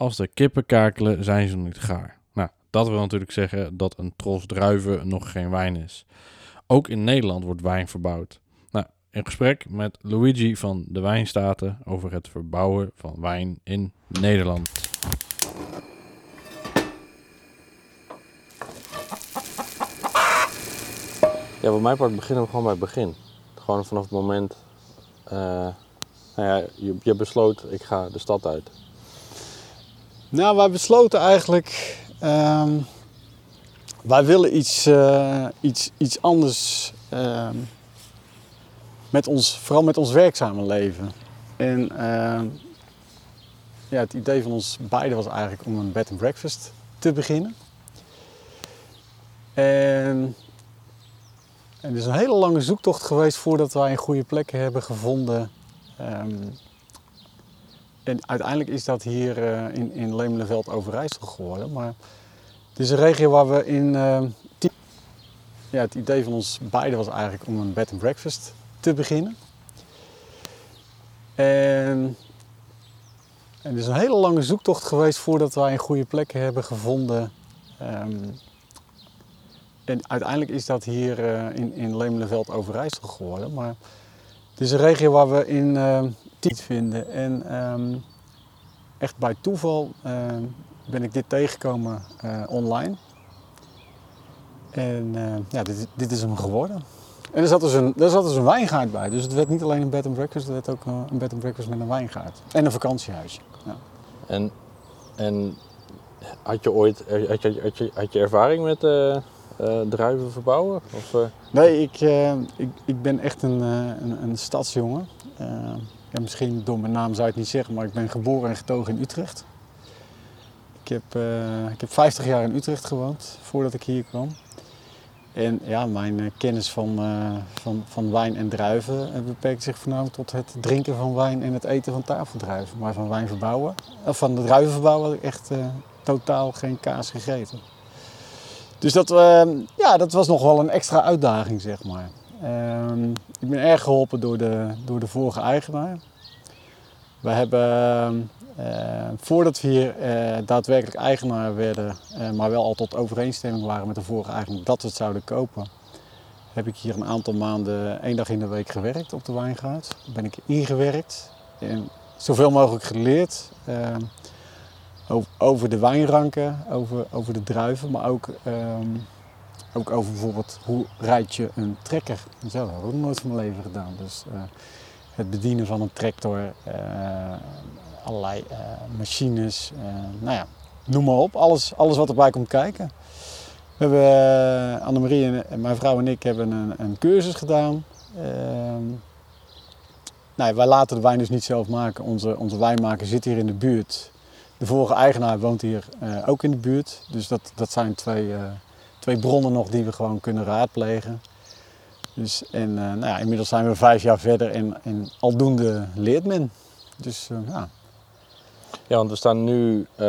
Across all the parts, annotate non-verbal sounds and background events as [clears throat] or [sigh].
Als de kippen kakelen, zijn ze nog niet gaar. Nou, dat wil natuurlijk zeggen dat een tros druiven nog geen wijn is. Ook in Nederland wordt wijn verbouwd. Nou, in gesprek met Luigi van de Wijnstaten over het verbouwen van wijn in Nederland. Ja, voor mijn part beginnen we gewoon bij het begin. Gewoon vanaf het moment. eh, nou ja, je, je besloot, ik ga de stad uit. Nou, wij besloten eigenlijk. ehm, wij willen iets, eh, iets, iets anders. ehm, met ons, vooral met ons werkzame leven. En ehm, ja, het idee van ons beiden was eigenlijk om een bed and breakfast te beginnen. En, en het is een hele lange zoektocht geweest voordat wij een goede plek hebben gevonden. En uiteindelijk is dat hier eh, in, in Lemelenveld Overijssel geworden. Maar het is een regio waar we in. eh, ja, het idee van ons beiden was eigenlijk om een bed and breakfast te beginnen. En, en het is een hele lange zoektocht geweest voordat wij een goede plek hebben gevonden. Ehm, en uiteindelijk is dat hier eh, in, in Lemelenveld Overijssel geworden. Maar het is een regio waar we in niet vinden. En ehm, echt bij toeval ehm, ben ik dit tegengekomen eh, online. En eh, ja, dit, dit is hem geworden. En er zat, dus een, er zat dus een wijngaard bij. Dus het werd niet alleen een bed and breakfast, het werd ook eh, een bed and breakfast met een wijngaard. En een vakantiehuisje. Ja. En, en had je ooit had je, had je, had je ervaring met druiven verbouwen? Of, Nee, ik, ik, ik ben echt een, een, een stadsjongen. Ja, misschien door mijn naam zou je het niet zeggen, maar ik ben geboren en getogen in Utrecht. Ik heb, eh, ik heb 50 jaar in Utrecht gewoond voordat ik hier kwam. En ja, mijn eh, kennis van, eh, van, van wijn en druiven beperkt zich voornamelijk tot het drinken van wijn en het eten van tafeldruiven. Maar van wijn verbouwen, of van de druiven verbouwen had ik echt totaal geen kaas gegeten. Dus dat, ja, dat was nog wel een extra uitdaging, zeg maar. Ehm, ik ben erg geholpen door de, door de vorige eigenaar. We hebben, eh, voordat we hier eh, daadwerkelijk eigenaar werden, eh, maar wel al tot overeenstemming waren met de vorige eigenaar dat we het zouden kopen, heb ik hier een aantal maanden één dag in de week gewerkt op de wijngaard. Ben ik ingewerkt en zoveel mogelijk geleerd. ehm, over, over de wijnranken, over, over de druiven, maar ook, ehm, ook over bijvoorbeeld hoe rijd je een trekker. Dat heb ik ook nooit van mijn leven gedaan. Dus eh, het bedienen van een tractor, eh, allerlei eh, machines, nou ja, noem maar op. Alles, alles wat erbij komt kijken. We hebben, Annemarie en, mijn vrouw en ik hebben een, een cursus gedaan. Ehm, nou, wij laten de wijn dus niet zelf maken. Onze, onze wijnmaker zit hier in de buurt. De vorige eigenaar woont hier ook in de buurt. Dus dat, dat zijn twee, twee bronnen nog die we gewoon kunnen raadplegen. Dus, en eh, nou ja, inmiddels zijn we vijf jaar verder en, en aldoende leert men. Dus eh, ja, ja, want we staan nu. eh,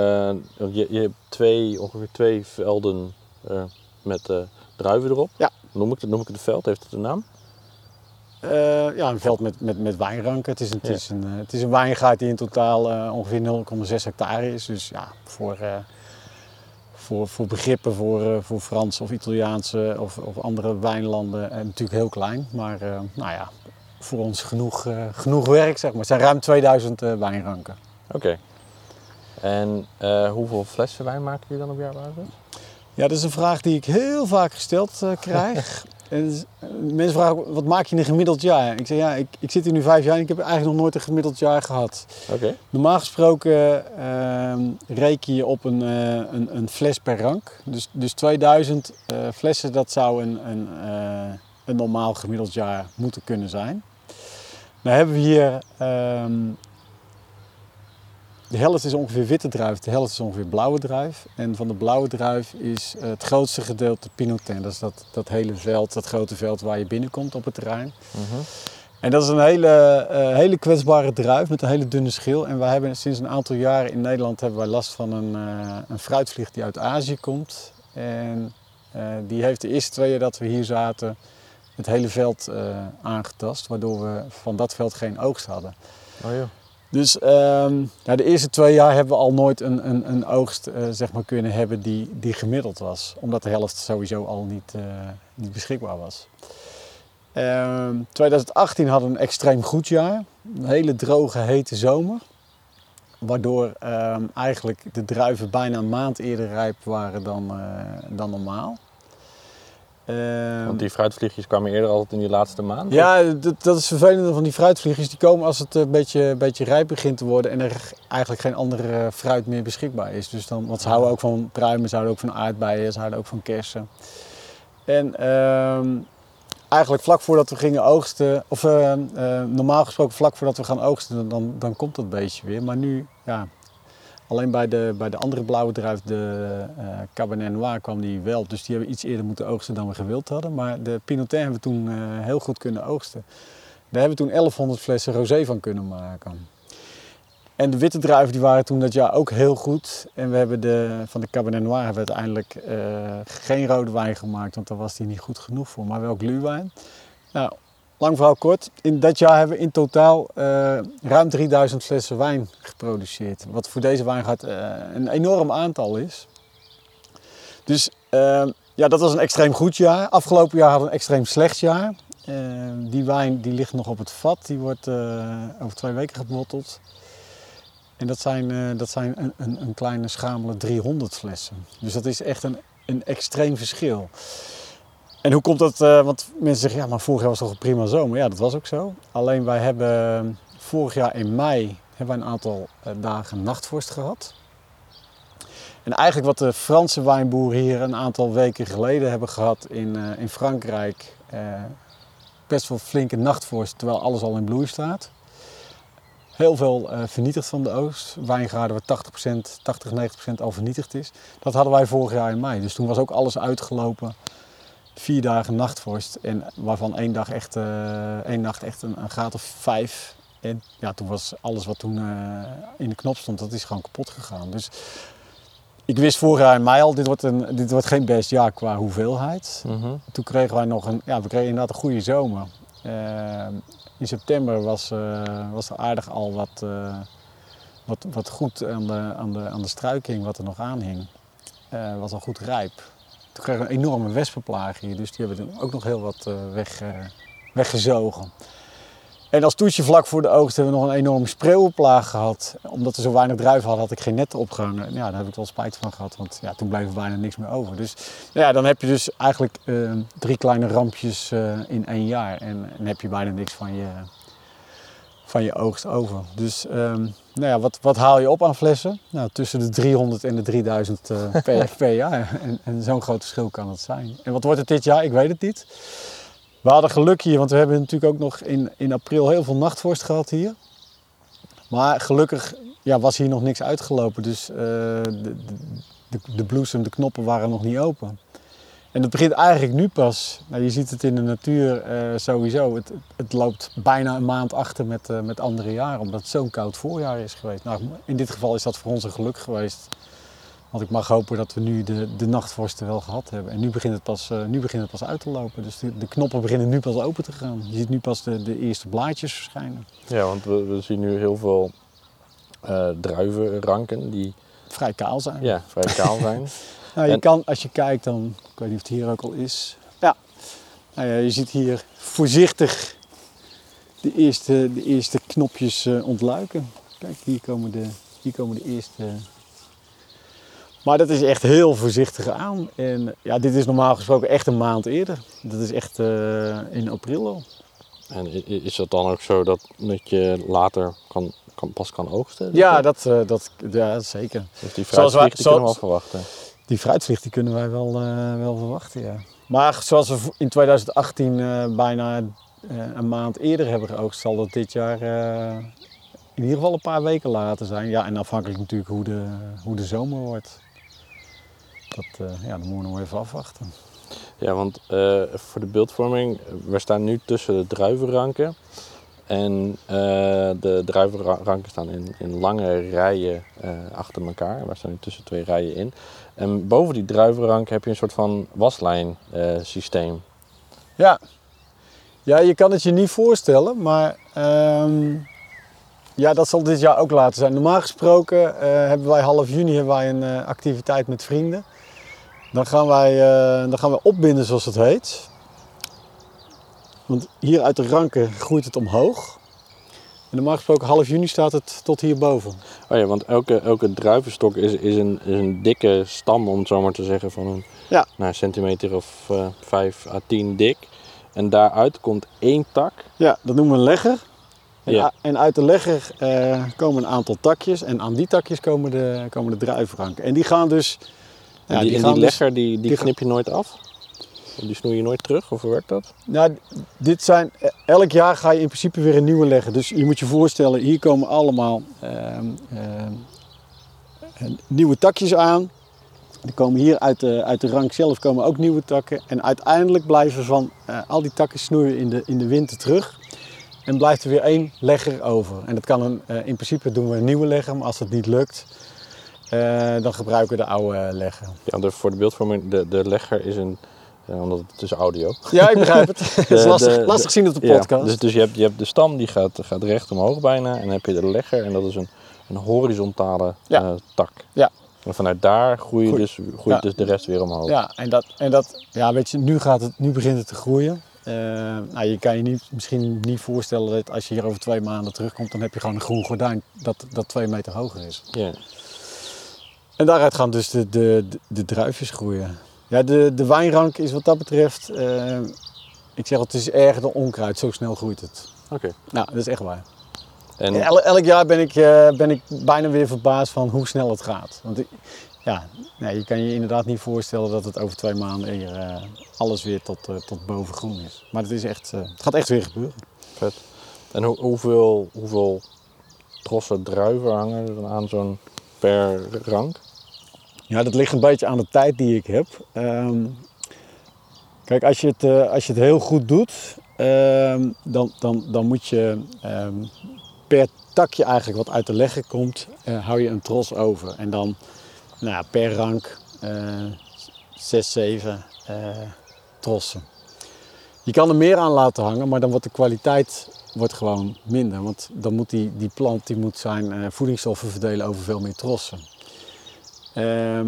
je, je hebt twee, ongeveer twee velden met druiven erop. Ja. Noem ik, het, noem ik het een veld? Heeft het een naam? Ja, een veld met, met, met wijnranken. Het is, een, Ja. het, is een, het is een wijngaard die in totaal eh, ongeveer 0,6 hectare is. Dus ja, voor, voor, voor begrippen voor, eh, voor Franse of Italiaanse of, of andere wijnlanden eh, natuurlijk heel klein. Maar eh, nou ja, voor ons genoeg, genoeg werk zeg maar. Het zijn ruim 2000 eh, wijnranken. Oké. En hoeveel flessen wijn maken jullie dan op jaarbasis? Ja, dat is een vraag die ik heel vaak gesteld krijg. [laughs] En mensen vragen, wat maak je in een gemiddeld jaar? Ik zeg, ja, ik, ik zit hier nu vijf jaar en ik heb eigenlijk nog nooit een gemiddeld jaar gehad. Oké. Normaal gesproken ehm, reken je op een, eh, een, een fles per rank. Dus, dus 2000 eh, flessen, dat zou een, een, eh, een normaal gemiddeld jaar moeten kunnen zijn. Nou hebben we hier, ehm, de helft is ongeveer witte druif, de helft is ongeveer blauwe druif. En van de blauwe druif is het grootste gedeelte Pinotin. Dat is dat, dat hele veld, dat grote veld waar je binnenkomt op het terrein. Mhm. En dat is een hele, eh, hele kwetsbare druif met een hele dunne schil. En wij hebben sinds een aantal jaren in Nederland hebben wij last van een, eh, een fruitvlieg die uit Azië komt. En eh, die heeft de eerste twee jaar dat we hier zaten het hele veld aangetast. Waardoor we van dat veld geen oogst hadden. Oh joh. Dus ehm, de eerste twee jaar hebben we al nooit een, een, een oogst eh, zeg maar kunnen hebben die, die gemiddeld was. Omdat de helft sowieso al niet, eh, niet beschikbaar was. Ehm 2018 hadden we een extreem goed jaar. Een hele droge, hete zomer. Waardoor ehm, eigenlijk de druiven bijna een maand eerder rijp waren dan, eh, dan normaal. Ehm, Want die fruitvliegjes kwamen eerder altijd in die laatste maand? ja, dat, dat is vervelend van die fruitvliegers. Die komen als het een beetje, een beetje rijp begint te worden en er eigenlijk geen andere fruit meer beschikbaar is. Dus dan, want ze houden ook van pruimen, ze houden ook van aardbeien, ze houden ook van kersen. En ehm, eigenlijk vlak voordat we gingen oogsten, of eh, eh, normaal gesproken vlak voordat we gaan oogsten, dan, dan komt dat beestje weer. Maar nu, ja, alleen bij de, bij de andere blauwe druif, de eh Cabernet Noir, kwam die wel. Dus die hebben we iets eerder moeten oogsten dan we gewild hadden. Maar de Pinotin hebben we toen eh, heel goed kunnen oogsten. Daar hebben we toen 1100 flessen rosé van kunnen maken. En de witte druiven die waren toen dat jaar ook heel goed. En we hebben de, van de Cabernet Noir hebben we uiteindelijk eh, geen rode wijn gemaakt, want daar was die niet goed genoeg voor. Maar wel gluwijn. Nou, lang verhaal kort. In dat jaar hebben we in totaal eh, ruim 3000 flessen wijn geproduceerd. Wat voor deze wijngaard eh een enorm aantal is. Dus eh, ja, dat was een extreem goed jaar. Afgelopen jaar hadden we een extreem slecht jaar. Die wijn die ligt nog op het vat. Die wordt over twee weken gebotteld. En dat zijn, dat zijn een, een, een kleine schamele 300 flessen. Dus dat is echt een, een extreem verschil. En hoe komt dat? eh, want mensen zeggen, ja, maar vorig jaar was toch een prima zomer? Ja, dat was ook zo. Alleen wij hebben vorig jaar in mei hebben wij een aantal eh, dagen nachtvorst gehad. En eigenlijk wat de Franse wijnboeren hier een aantal weken geleden hebben gehad in, eh, in Frankrijk. best wel flinke nachtvorst, terwijl alles al in bloei staat. Heel veel vernietigd van de oogst. Wijngaarden waar 80%, 80, 90% al vernietigd is. Dat hadden wij vorig jaar in mei. Dus toen was ook alles uitgelopen. Vier dagen nachtvorst. En waarvan één, dag echt, eh, één nacht echt een, een graad of vijf. En ja, toen was alles wat toen eh, in de knop stond, dat is gewoon kapot gegaan. Dus ik wist vorig jaar in mei al, dit wordt, een, dit wordt geen best jaar qua hoeveelheid. Mhm. Toen kregen wij nog een, ja, we kregen inderdaad een goede zomer. Eh, in september was, was er aardig al wat, wat, wat goed aan de, aan, de, aan de struiking, wat er nog aan hing. Was al goed rijp. Toen kregen we een enorme wespenplaag hier, dus die hebben toen ook nog heel wat eh, weg, eh, weggezogen. En als toetje vlak voor de oogst hebben we nog een enorme spreeuwenplaag gehad. Omdat we zo weinig druiven hadden, had ik geen net opgehangen. En Ja, daar heb ik wel spijt van gehad, want ja, toen bleef er bijna niks meer over. Dus ja, dan heb je dus eigenlijk eh, drie kleine rampjes eh, in één jaar. En heb je bijna niks van je, van je oogst over. Dus ehm, nou ja, wat, wat haal je op aan flessen? Nou, tussen de 300 en de 3000 eh, per, per jaar. En, en zo'n groot verschil kan het zijn. En wat wordt het dit jaar? Ik weet het niet. We hadden geluk hier, want we hebben natuurlijk ook nog in, in april heel veel nachtvorst gehad hier. Maar gelukkig ja, was hier nog niks uitgelopen. Dus eh, de, de, de, de bloesem, de knoppen waren nog niet open. En het begint eigenlijk nu pas. Nou, je ziet het in de natuur eh, sowieso. Het, het loopt bijna een maand achter met, eh, met andere jaren, omdat het zo'n koud voorjaar is geweest. Nou, in dit geval is dat voor ons een geluk geweest. Want ik mag hopen dat we nu de, de nachtvorsten wel gehad hebben. En nu begint het pas, eh, nu begint het pas uit te lopen. Dus de, de knoppen beginnen nu pas open te gaan. Je ziet nu pas de, de eerste blaadjes verschijnen. Ja, want we, we zien nu heel veel druivenranken die Vrij kaal zijn. ja, vrij kaal zijn. [laughs] Nou, je En- kan, als je kijkt dan, ik weet niet of het hier ook al is. Ja, nou ja je ziet hier voorzichtig de eerste, de eerste knopjes eh, ontluiken. Kijk, hier komen, de, hier komen de eerste. Maar dat is echt heel voorzichtig aan. En ja, dit is normaal gesproken echt een maand eerder. Dat is echt eh, in april al. En is dat dan ook zo dat, dat je later kan, kan, pas kan oogsten? Ja, dat, eh, dat, ja zeker. Dus die Zoals wij- fruitvlieg, die kunnen we zoals- wel verwachten. Die fruitvlieg die kunnen wij wel, eh, wel verwachten, ja. Maar zoals we in 2018 eh, bijna eh, een maand eerder hebben geoogst, zal dat dit jaar in ieder geval een paar weken later zijn. Ja, en afhankelijk natuurlijk hoe de, hoe de zomer wordt. Dat, ja, dan moeten we nog even afwachten. Ja, want voor de beeldvorming, we staan nu tussen de druivenranken. En de druivenranken staan in, in lange rijen achter elkaar. We staan nu tussen twee rijen in. En boven die druivenranken heb je een soort van waslijnsysteem. Ja. ja, je kan het je niet voorstellen, maar ehm, Ja, dat zal dit jaar ook later zijn. Normaal gesproken eh, hebben wij half juni hebben wij een eh, activiteit met vrienden. Dan gaan, wij, eh, dan gaan we opbinden, zoals het heet. Want hier uit de ranken groeit het omhoog. En normaal gesproken half juni staat het tot hierboven. Oh ja, want elke, elke druivenstok is, is, een, is een dikke stam, om het zo maar te zeggen, van een Ja. nou, centimeter of eh 5 à 10 dik. En daaruit komt één tak. Ja, dat noemen we een legger. En, Ja. en uit de legger eh, komen een aantal takjes. En aan die takjes komen de, komen de druivenranken. En die gaan dus... En die, gaan dus- legger die, die knip je nooit af? Die snoei je nooit terug? Of hoe werkt dat? Nou, dit zijn, elk jaar ga je in principe weer een nieuwe leggen. Dus je moet je voorstellen, hier komen allemaal ehm, ehm, eh, nieuwe takjes aan. Er komen hier uit de, uit de rank zelf komen ook nieuwe takken. En uiteindelijk blijven van eh, al die takken snoeien in de, in de winter terug. En blijft er weer één legger over. En dat kan een, eh, in principe doen we een nieuwe legger, maar als dat niet lukt, eh, dan gebruiken we de oude legger. Ja, de, voor de beeldvorming, de, de legger is een... eh, omdat het is audio. Ja, ik begrijp het. [laughs] Het is De- lastig, de- lastig zien op de Ja, podcast. dus dus je, hebt, je hebt de stam die gaat, gaat recht omhoog bijna. En dan heb je de legger en dat is een, een horizontale Ja. eh, tak. Ja. En vanuit daar groeit, Groei. dus, groeit Ja. dus de rest weer omhoog. Ja, en dat, en dat ja, weet je, nu, gaat het, nu begint het te groeien. Eh, nou, je kan je niet, misschien niet voorstellen dat als je hier over twee maanden terugkomt, dan heb je gewoon een groen gordijn dat, dat twee meter hoger is. Ja. En daaruit gaan dus de, de, de, de druifjes groeien. Ja, de, de wijnrank is wat dat betreft, eh, ik zeg het is erger dan onkruid, zo snel groeit het. Oké. Nou, dat is echt waar. En El- elk jaar ben ik, eh, ben ik bijna weer verbaasd van hoe snel het gaat. Want ik- ja, nee, je kan je inderdaad niet voorstellen dat het over twee maanden hier, eh, alles weer tot, tot boven groen is. Maar het, is echt, het gaat echt weer gebeuren. vet. En hoe, hoeveel, hoeveel trossen druiven hangen er dan aan zo'n per rank? Ja, dat ligt een beetje aan de tijd die ik heb. Ehm, kijk, als je het, eh, als je het heel goed doet, ehm, dan, dan, dan moet je ehm, per takje eigenlijk wat uit de legger komt, eh, hou je een tros over. En dan nou per rank zes, zeven eh, trossen. Je kan er meer aan laten hangen, maar dan wordt de kwaliteit wordt gewoon minder. Want dan moet die, die plant die moet zijn eh, voedingsstoffen verdelen over veel meer trossen. Ehm,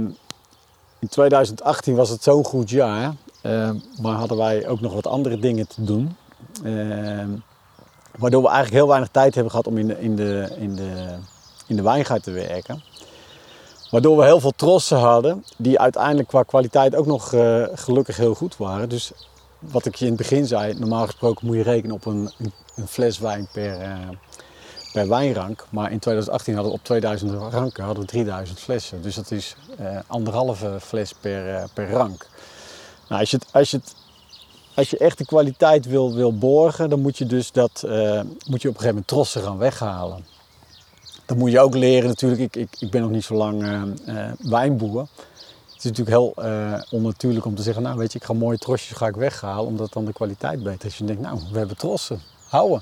in 2018 was het zo'n goed jaar, ehm, maar hadden wij ook nog wat andere dingen te doen. Ehm, waardoor we eigenlijk heel weinig tijd hebben gehad om in de, in de, in de, in de wijngaard te werken. Waardoor we heel veel trossen hadden, die uiteindelijk qua kwaliteit ook nog eh, gelukkig heel goed waren. Dus wat ik je in het begin zei, normaal gesproken moet je rekenen op een, een, fles wijn per, eh, per wijnrank. Maar in 2018 hadden we op 2000 ranken hadden we 3000 flessen. Dus dat is eh, anderhalve fles per, eh, per rank. Nou, als, je het, als, je het, als je echt de kwaliteit wil, wil borgen, dan moet je dus dat, eh, moet je op een gegeven moment trossen gaan weghalen. Dan moet je ook leren natuurlijk, ik, ik, ik ben nog niet zo lang wijnboer. Het is natuurlijk heel eh, onnatuurlijk om te zeggen, nou weet je, ik ga mooie trosjes ga ik weghalen, omdat dan de kwaliteit beter is. Je denkt, nou, we hebben trossen, houden.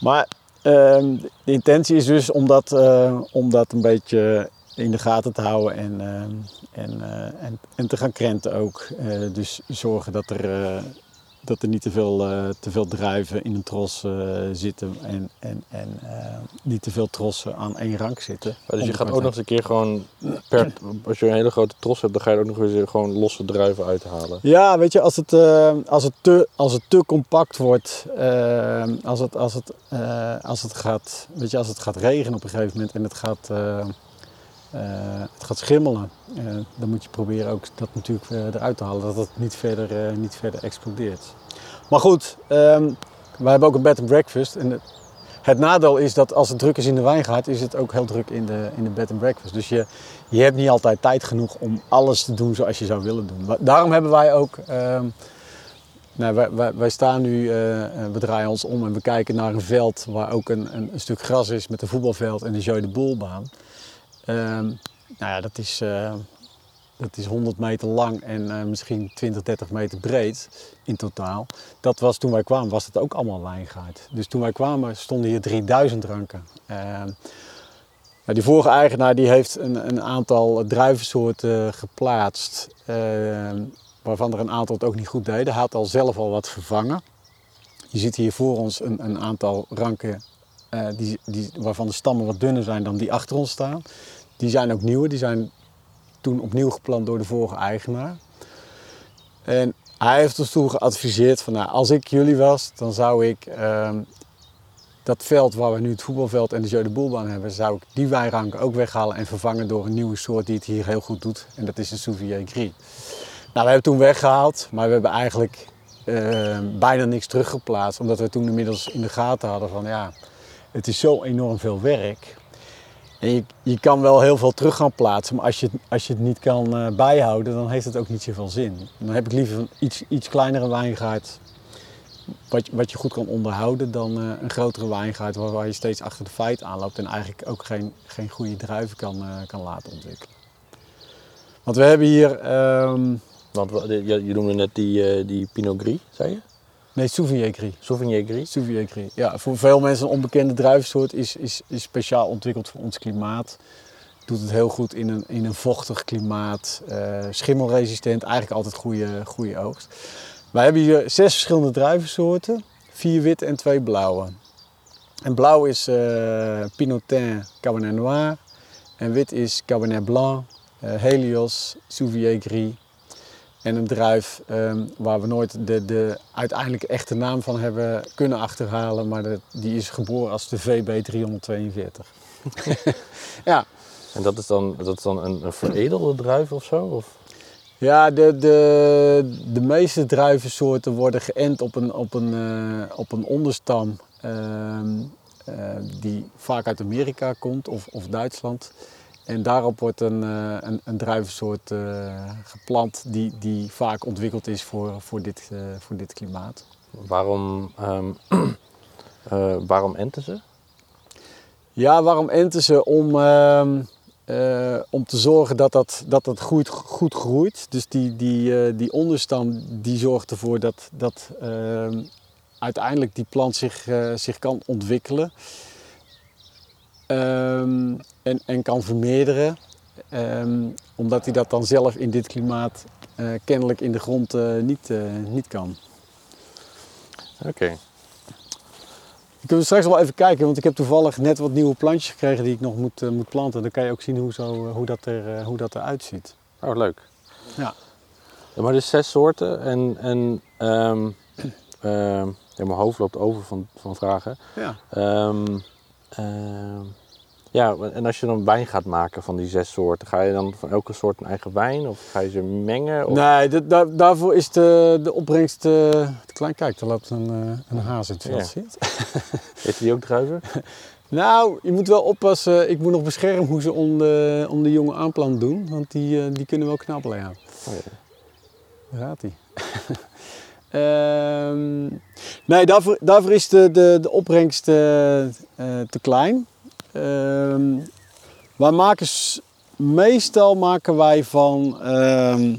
Maar ehm, de intentie is dus om dat, eh, om dat een beetje in de gaten te houden en, ehm, en, eh, en, en te gaan krenten ook. Eh, dus zorgen dat er, dat er niet te veel, eh, te veel druiven in een tros eh, zitten en, en, en eh, niet te veel trossen aan één rank zitten. Ja, dus je gaat ook nog eens een keer gewoon, per, als je een hele grote tros hebt, dan ga je er ook nog eens gewoon losse druiven uithalen. Ja, weet je, als het, als het, te, als het te compact wordt, als, het, als, het, als, het gaat, weet je, als het gaat regenen op een gegeven moment en het gaat, eh, het gaat schimmelen, eh, dan moet je proberen ook dat natuurlijk eruit te halen, dat het niet verder, eh, niet verder explodeert. Maar goed, ehm wij hebben ook een bed and breakfast. En het, nadeel is dat als het druk is in de wijngaard, is het ook heel druk in de, in de bed and breakfast. Dus je, je hebt niet altijd tijd genoeg om alles te doen zoals je zou willen doen. Daarom hebben wij ook. ehm, nou, wij, wij, staan nu, we draaien ons om en we kijken naar een veld waar ook een, een, stuk gras is met een voetbalveld en een Jeu de Boelbaan. Ehm, nou ja, dat is, eh, dat is 100 meter lang en eh, misschien 20, 30 meter breed in totaal. Dat was toen wij kwamen, was het ook allemaal wijngaard. Dus toen wij kwamen stonden hier 3000 ranken. Ehm, nou, die vorige eigenaar die heeft een, een aantal druivensoorten geplaatst, ehm, waarvan er een aantal het ook niet goed deden. Hij had al zelf al wat vervangen. Je ziet hier voor ons een, een aantal ranken eh, die, die, waarvan de stammen wat dunner zijn dan die achter ons staan. Die zijn ook nieuwe, die zijn toen opnieuw geplant door de vorige eigenaar. En hij heeft ons toen geadviseerd van nou, als ik jullie was, dan zou ik ehm, dat veld waar we nu het voetbalveld en de Jeu Boelbaan hebben, zou ik die wijnranken ook weghalen en vervangen door een nieuwe soort die het hier heel goed doet. En dat is de Souvier Gris. Nou, we hebben toen weggehaald, maar we hebben eigenlijk eh, bijna niks teruggeplaatst. Omdat we toen inmiddels in de gaten hadden van ja, het is zo enorm veel werk. En je, kan wel heel veel terug gaan plaatsen, maar als je, als je het niet kan eh, bijhouden, dan heeft het ook niet zoveel zin. Dan heb ik liever een iets, iets kleinere wijngaard, wat, wat je goed kan onderhouden, dan eh, een grotere wijngaard waar, waar je steeds achter de feiten aanloopt en eigenlijk ook geen, geen goede druiven kan, eh, kan laten ontwikkelen. Want we hebben hier, ehm Want je, je noemde net die, die Pinot Gris, zei je? Nee, Souvier Gris. Sauvignon Gris. Souvier Gris. Ja, voor veel mensen een onbekende druivensoort is, is, is speciaal ontwikkeld voor ons klimaat. Doet het heel goed in een, in een vochtig klimaat, eh, schimmelresistent, eigenlijk altijd goede, goede oogst. Wij hebben hier zes verschillende druivensoorten, vier witte en twee blauwe. En blauw is eh Pinotin Cabernet Noir en wit is Cabernet Blanc, eh, Helios, Souvier Gris. En een druif ehm, waar we nooit de, de uiteindelijk echte naam van hebben kunnen achterhalen, maar die is geboren als de VB 342. [laughs] ja, En dat is dan, dat is dan een, een veredelde druif of zo? Of? ja de, de, de meeste druivensoorten worden geënt op een, op een, eh, op een onderstam ehm, eh, die vaak uit Amerika komt of, of Duitsland. En daarop wordt een, eh, een, een druivensoort eh, geplant die, die vaak ontwikkeld is voor, voor, dit, eh, voor dit klimaat. Waarom, ehm, [clears throat] eh, waarom enten ze? Ja, waarom enten ze? Om, ehm, eh, om te zorgen dat dat, dat, dat goed, goed groeit. Dus die, die, die onderstam die zorgt ervoor dat, dat ehm, uiteindelijk die plant zich, zich kan ontwikkelen. Ehm, en, en kan vermeerderen. Ehm, omdat hij dat dan zelf in dit klimaat eh, kennelijk in de grond eh, niet, eh, niet kan. Oké. Kunnen we straks wel even kijken, want ik heb toevallig net wat nieuwe plantjes gekregen die ik nog moet, moet planten. Dan kan je ook zien hoe, zo, hoe, dat, er, hoe dat eruit ziet. Oh, leuk. Ja. Ja, maar dus zes soorten en, en [clears throat] ehm, ja, mijn hoofd loopt over van, van vragen. Ja. Ja, en als je dan wijn gaat maken van die zes soorten, ga je dan van elke soort een eigen wijn of ga je ze mengen? Of... Nee, daarvoor is de, de opbrengst eh, te klein. Kijk, daar loopt een, eh, een haas in het veld. Ja. [laughs] Heeft die ook druiven? [laughs] Nou, je moet wel oppassen. Ik moet nog beschermen hoe ze om de, om de jonge aanplant doen. Want die, eh, die kunnen wel knabbelen, ja. Oh, ja. Daar gaat hij. [laughs] Ehm, nee, daarvoor, daarvoor is de, de, de opbrengst eh, eh, te klein. Ehm, wij maken meestal maken wij van, ehm,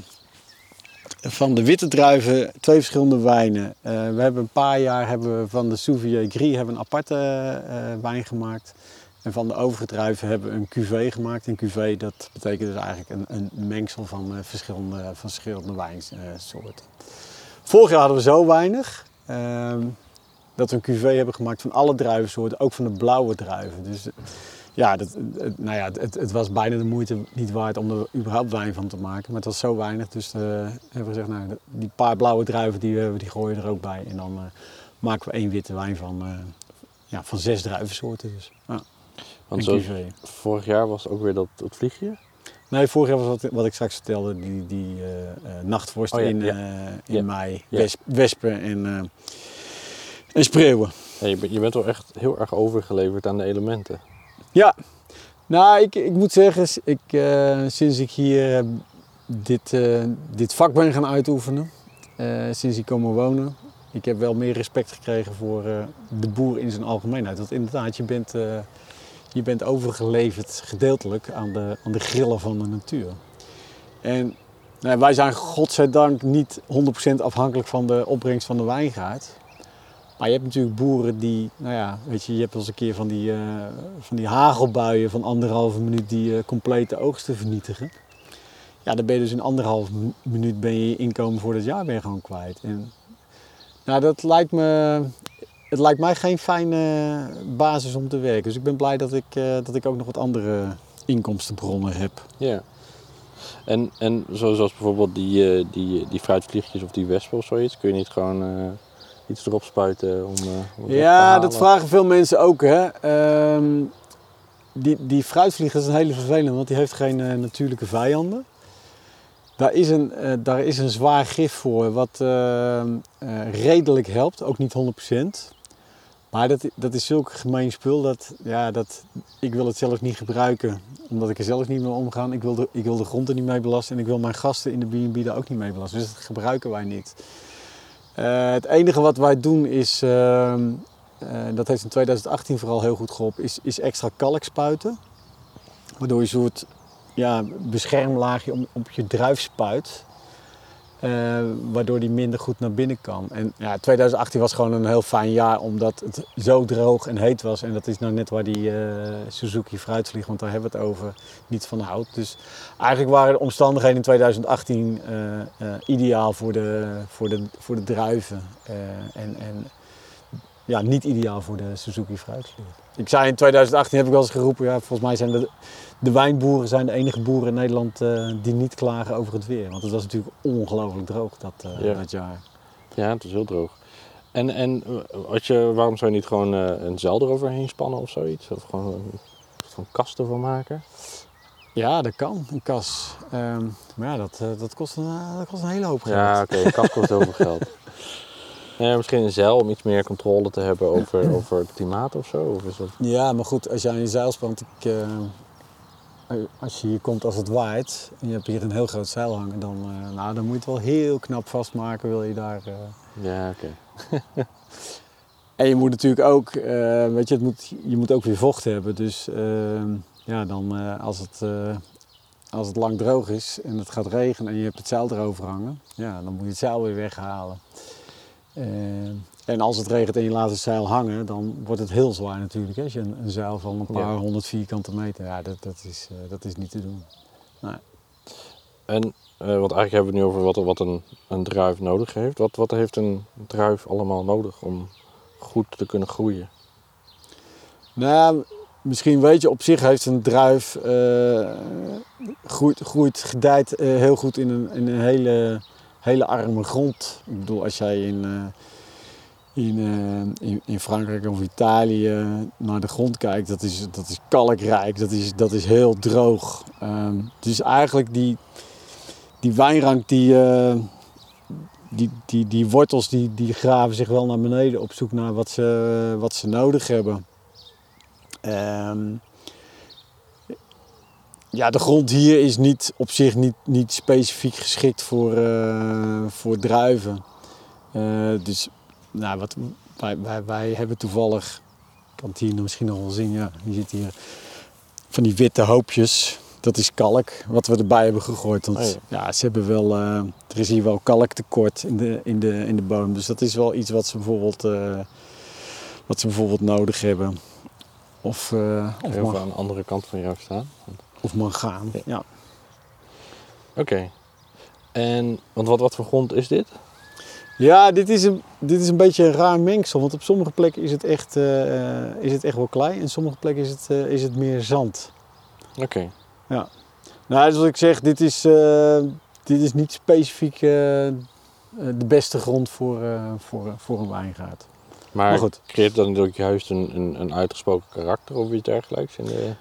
van de witte druiven twee verschillende wijnen. Eh, we hebben een paar jaar hebben we van de Souvier Gris hebben een aparte eh, wijn gemaakt. En van de overige druiven hebben we een cuvée gemaakt. Een cuvée dat betekent dus eigenlijk een, een mengsel van eh, verschillende, van verschillende wijnsoorten. Vorig jaar hadden we zo weinig ehm, dat we een cuvée hebben gemaakt van alle druivensoorten, ook van de blauwe druiven. Dus ja, dat, het, nou ja het, het was bijna de moeite niet waard om er überhaupt wijn van te maken. Maar het was zo weinig, dus eh, hebben we gezegd, nou, die paar blauwe druiven die we hebben, die gooien er ook bij. En dan eh, maken we één witte wijn van, eh, ja, van zes druivensoorten. Dus. Ja. Want zo, vorig jaar was ook weer dat, dat vliegje. Nee, vorig jaar was wat, wat ik straks vertelde, die, die eh, nachtvorst Oh ja, in, ja. in Ja. mei, wespen en, en spreeuwen. Ja, je, bent- wel echt heel erg overgeleverd aan de elementen. Ja, nou, ik, ik moet zeggen, ik, eh, sinds ik hier eh, dit, eh, dit vak ben gaan uitoefenen, sinds ik komen wonen, ik heb wel meer respect gekregen voor de boer in zijn algemeenheid. Want inderdaad, je bent, je bent overgeleverd gedeeltelijk aan de, aan de grillen van de natuur. En nou, wij zijn godzijdank niet 100% afhankelijk van de opbrengst van de wijngaard. Maar je hebt natuurlijk boeren die, nou ja, weet je, je hebt wel eens een keer van die, eh, van die hagelbuien van anderhalve minuut die eh, complete oogsten vernietigen. Ja, dan ben je dus in anderhalve mi- minuut ben je inkomen voor dat jaar je gewoon kwijt. En, nou, dat lijkt me, het lijkt mij geen fijne basis om te werken. Dus ik ben blij dat ik, eh, dat ik ook nog wat andere inkomstenbronnen heb. Ja. En, en zo- zoals bijvoorbeeld die, die, die fruitvliegjes of die wespen of zoiets, kun je niet gewoon iets erop spuiten om, eh, om Ja, dat vragen veel mensen ook. Hè. Ehm, die, die fruitvlieg is een hele vervelende, want die heeft geen eh, natuurlijke vijanden. Daar is, een, eh, daar is een zwaar gif voor, wat eh, eh, redelijk helpt, ook niet 100%. Maar dat, dat is zulk gemeen spul dat, ja, dat ik wil het zelf niet gebruiken, omdat ik er zelf niet mee omga. Ik wil, de, ik wil de grond er niet mee belasten en ik wil mijn gasten in de B&B daar ook niet mee belasten. Dus dat gebruiken wij niet. Eh, het enige wat wij doen is, ehm, eh, dat heeft in 2018 vooral heel goed geholpen, is, is extra kalk spuiten. Waardoor je een soort ja, beschermlaagje op je druif spuit. Eh, waardoor die minder goed naar binnen kan. En ja, 2018 was gewoon een heel fijn jaar omdat het zo droog en heet was. En dat is nou net waar die eh, Suzuki fruitvlieg, want daar hebben we het over, niet van houdt. Dus eigenlijk waren de omstandigheden in 2018 eh, ideaal voor de, voor de, voor de druiven. en, en ja, niet ideaal voor de Suzuki fruitvlieg. Ik zei in 2018 heb ik wel eens geroepen, ja, volgens mij zijn de, de wijnboeren zijn de enige boeren in Nederland eh, die niet klagen over het weer. Want het was natuurlijk ongelooflijk droog dat, eh, Ja. dat jaar. Ja, het is heel droog. En, en eh, je, waarom zou je niet gewoon een zeil eroverheen spannen of zoiets? Of gewoon een van kast ervan maken? Ja, dat kan, een kas. Ehm, maar ja, dat, dat, kost een, dat kost een hele hoop geld. Ja, oké, een kast kost heel veel geld. [laughs] Ja, misschien een zeil om iets meer controle te hebben over, [clears throat] over het klimaat of zo? Of is dat... Ja, maar goed, als aan je zeil spant, ik, als je hier komt als het waait en je hebt hier een heel groot zeil hangen, dan, eh, nou, dan moet je het wel heel knap vastmaken, wil je daar... eh. Ja, oké. [laughs] En je moet natuurlijk ook, eh, weet je, het moet, je moet ook weer vocht hebben. Dus eh, ja, dan eh, als, het, eh, als het lang droog is en het gaat regenen en je hebt het zeil erover hangen, ja, dan moet je het zeil weer weghalen. En als het regent en je laat het zeil hangen, dan wordt het heel zwaar natuurlijk. Hè? Als je een, een zeil van een paar Ja. honderd vierkante meter, ja, dat, dat, is, eh, dat is niet te doen. En, want eigenlijk hebben we het nu over wat, wat een, een druif nodig heeft. Wat, wat heeft een druif allemaal nodig om goed te kunnen groeien? Nou, misschien weet je, op zich heeft een druif eh, groeit, groeit, gedijt heel goed in een, in een hele, hele arme grond. Ik bedoel, als jij in, in, eh, in, in Frankrijk of Italië naar de grond kijkt, dat is, dat is kalkrijk, dat is, dat is heel droog. Ehm, dus eigenlijk die, die wijnrank, die, eh, die, die, die wortels, die, die graven zich wel naar beneden op zoek naar wat ze, wat ze nodig hebben. Ehm, ja, de grond hier is niet op zich niet, niet specifiek geschikt voor, eh, voor druiven. Dus nou, wat, wij, wij, wij hebben toevallig, ik kan het hier misschien nog wel zien, ja, je ziet hier van die witte hoopjes. Dat is kalk, wat we erbij hebben gegooid. Want Oh ja. ja. ze hebben wel, eh, er is hier wel kalktekort in de, in, de, in de bodem. Dus dat is wel iets wat ze bijvoorbeeld, eh, wat ze bijvoorbeeld nodig hebben. Of, eh, of, Heel veel aan de andere kant van jou staan. of mangaan. Ja. Ja. Oké. En, want wat, wat voor grond is dit? Ja, dit is, een, dit is een beetje een raar mengsel. Want op sommige plekken is het echt, eh, is het echt wel klei. En sommige plekken is het, eh, is het meer zand. Oké. Nou, dus wat ik zeg, dit is, eh, dit is niet specifiek de beste grond voor, voor, voor een wijngaard. Maar, Maar goed. creëert dan ook juist een, een, een uitgesproken karakter of iets dergelijks? In de...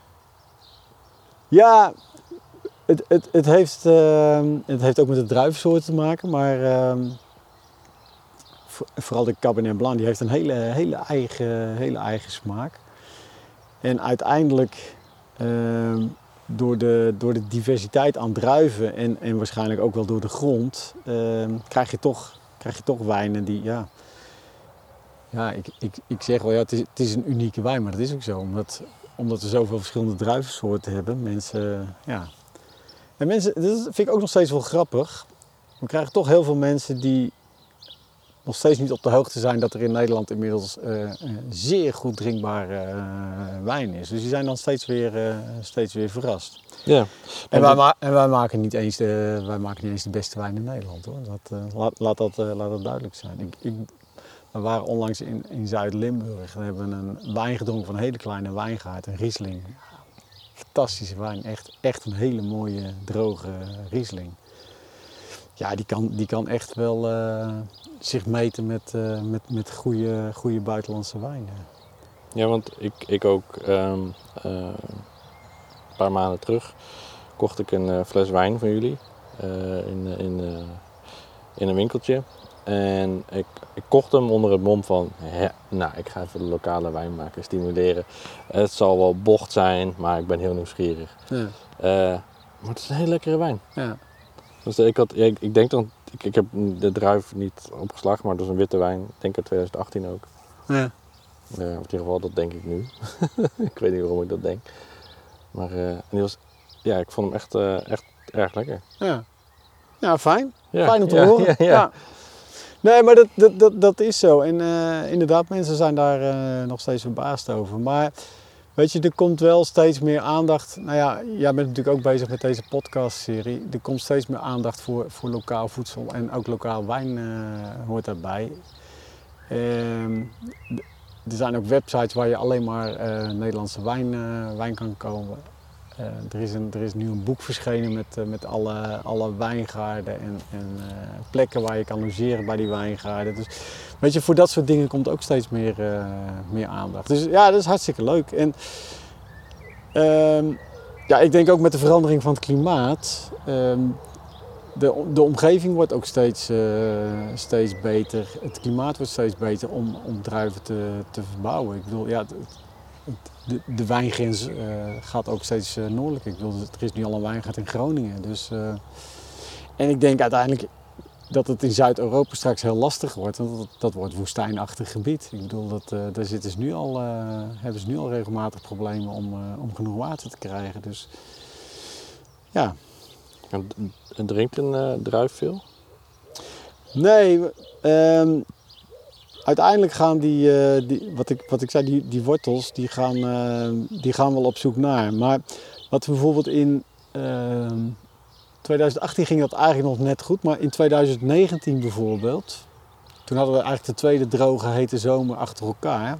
Ja, het, het, het, heeft, het heeft ook met de druivensoort te maken. Maar ehm, vooral de Cabernet Blanc, die heeft een hele, hele, eigen, hele eigen smaak. En uiteindelijk, ehm, door, de, door de diversiteit aan druiven en, en waarschijnlijk ook wel door de grond, ehm, krijg, je toch, krijg je toch wijnen die, ja... Ja, ik, ik, ik zeg wel, ja, het, is, het is een unieke wijn, maar dat is ook zo. Omdat, omdat we zoveel verschillende druivensoorten hebben. Mensen, ja. En mensen, dat vind ik ook nog steeds wel grappig. We krijgen toch heel veel mensen die nog steeds niet op de hoogte zijn dat er in Nederland inmiddels eh, een zeer goed drinkbare eh, wijn is. Dus die zijn dan steeds weer, eh, steeds weer verrast. Ja. En wij, ma- en wij, maken niet eens de, wij maken niet eens de beste wijn in Nederland hoor. Dat, eh, laat, laat, dat, eh, laat dat duidelijk zijn. Ik, ik We waren onlangs in, in Zuid-Limburg. We hebben een wijn gedronken van een hele kleine wijngaard, een Riesling. Fantastische wijn, echt, echt een hele mooie droge Riesling. Ja, die kan, die kan echt wel uh, zich meten met, uh, met, met goede, goede buitenlandse wijnen. Ja, want ik, ik ook um, uh, een paar maanden terug kocht ik een fles wijn van jullie in, in, in een winkeltje. En ik, ik kocht hem onder het mom van, nou, ik ga even de lokale wijnmaker stimuleren. Het zal wel bocht zijn, maar ik ben heel nieuwsgierig. Ja. Maar het is een hele lekkere wijn. Ja. Dus ik, had, ik, ik denk dan, ik, ik heb de druif niet opgeslagen, maar het was een witte wijn. Ik denk uit 2018 ook. Ja. Uh, in ieder geval, dat denk ik nu. [laughs] ik weet niet waarom ik dat denk. Maar uh, die was, ja, ik vond hem echt, echt erg lekker. Ja, ja fijn. Fijn om te horen. ja. Nee, maar dat, dat, dat, dat is zo. En uh, inderdaad, mensen zijn daar nog steeds verbaasd over. Maar weet je, er komt wel steeds meer aandacht. Nou ja, jij bent natuurlijk ook bezig met deze podcastserie. Er komt steeds meer aandacht voor, voor lokaal voedsel en ook lokaal wijn uh, hoort daarbij. Ehm, er zijn ook websites waar je alleen maar Nederlandse wijn, wijn kan komen. Uh, er, is er is nu een boek verschenen met, uh, met alle, alle wijngaarden en, en uh, plekken waar je kan logeren bij die wijngaarden. Dus weet je, voor dat soort dingen komt ook steeds meer, meer aandacht. Dus ja, dat is hartstikke leuk. En ehm, ja, ik denk ook met de verandering van het klimaat. Ehm, de, de omgeving wordt ook steeds, steeds beter. Het klimaat wordt steeds beter om, om druiven te, te verbouwen. Ik bedoel, ja, de, de wijngrens uh, gaat ook steeds uh, noordelijker. Ik bedoel, er is nu al een wijngaard in Groningen. Dus, uh, en ik denk uiteindelijk dat het in Zuid-Europa straks heel lastig wordt. Want dat, dat wordt woestijnachtig gebied. Ik bedoel, dat, daar zitten ze nu al, hebben ze nu al regelmatig problemen om, om genoeg water te krijgen. Dus ja. En drinkt een druif veel? Nee, um, uiteindelijk gaan die, uh, die, wat, ik, wat ik zei, die, die wortels, die gaan, uh, die gaan wel op zoek naar. Maar wat bijvoorbeeld in uh, ehm, 2018 ging dat eigenlijk nog net goed, maar in 2019 bijvoorbeeld, toen hadden we eigenlijk de tweede droge hete zomer achter elkaar.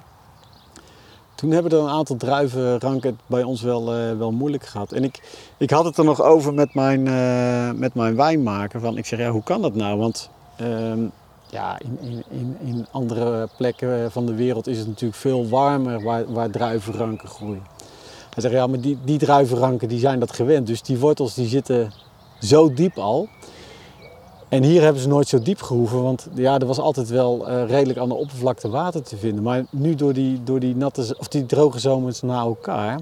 Toen hebben er een aantal druivenranken bij ons wel, uh, wel moeilijk gehad. En ik, ik had het er nog over met mijn, met mijn wijnmaker. Van, ik zeg, ja, hoe kan dat nou? Want ehm, ja, in, in, in andere plekken van de wereld is het natuurlijk veel warmer waar, waar druivenranken groeien. Hij zegt, ja, maar die, die druivenranken die zijn dat gewend. Dus die wortels die zitten zo diep al. En hier hebben ze nooit zo diep gehoeven, want ja, er was altijd wel uh, redelijk aan de oppervlakte water te vinden. Maar nu door die, door die, natte, of die droge zomers na elkaar,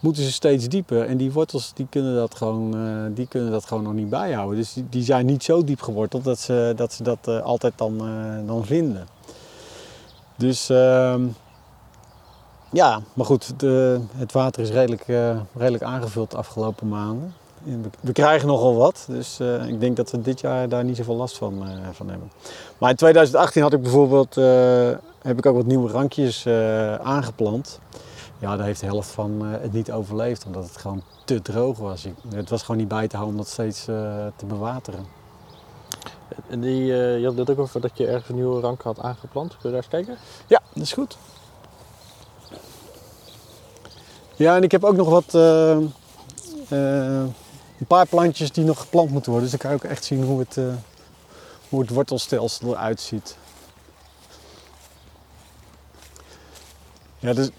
moeten ze steeds dieper. En die wortels die kunnen, dat gewoon, uh, die kunnen dat gewoon nog niet bijhouden. Dus die, zijn niet zo diep geworteld dat ze dat, ze dat uh, altijd dan, uh, dan vinden. Dus ehm, ja, maar goed, de, het water is redelijk, redelijk aangevuld de afgelopen maanden. We, we krijgen nogal wat, dus ik denk dat we dit jaar daar niet zoveel last van, van hebben. Maar in 2018 had ik bijvoorbeeld, heb ik ook wat nieuwe rankjes aangeplant. Ja, daar heeft de helft van uh, het niet overleefd, omdat het gewoon te droog was. Het was gewoon niet bij te houden om dat steeds uh, te bewateren. En die, uh, je had net ook over dat je ergens een nieuwe rank had aangeplant. Kun je daar eens kijken? Ja, dat is goed. Ja, en ik heb ook nog wat, een paar plantjes die nog geplant moeten worden. Dus dan kan je ook echt zien hoe het, hoe het wortelstelsel eruit ziet. Ja, dus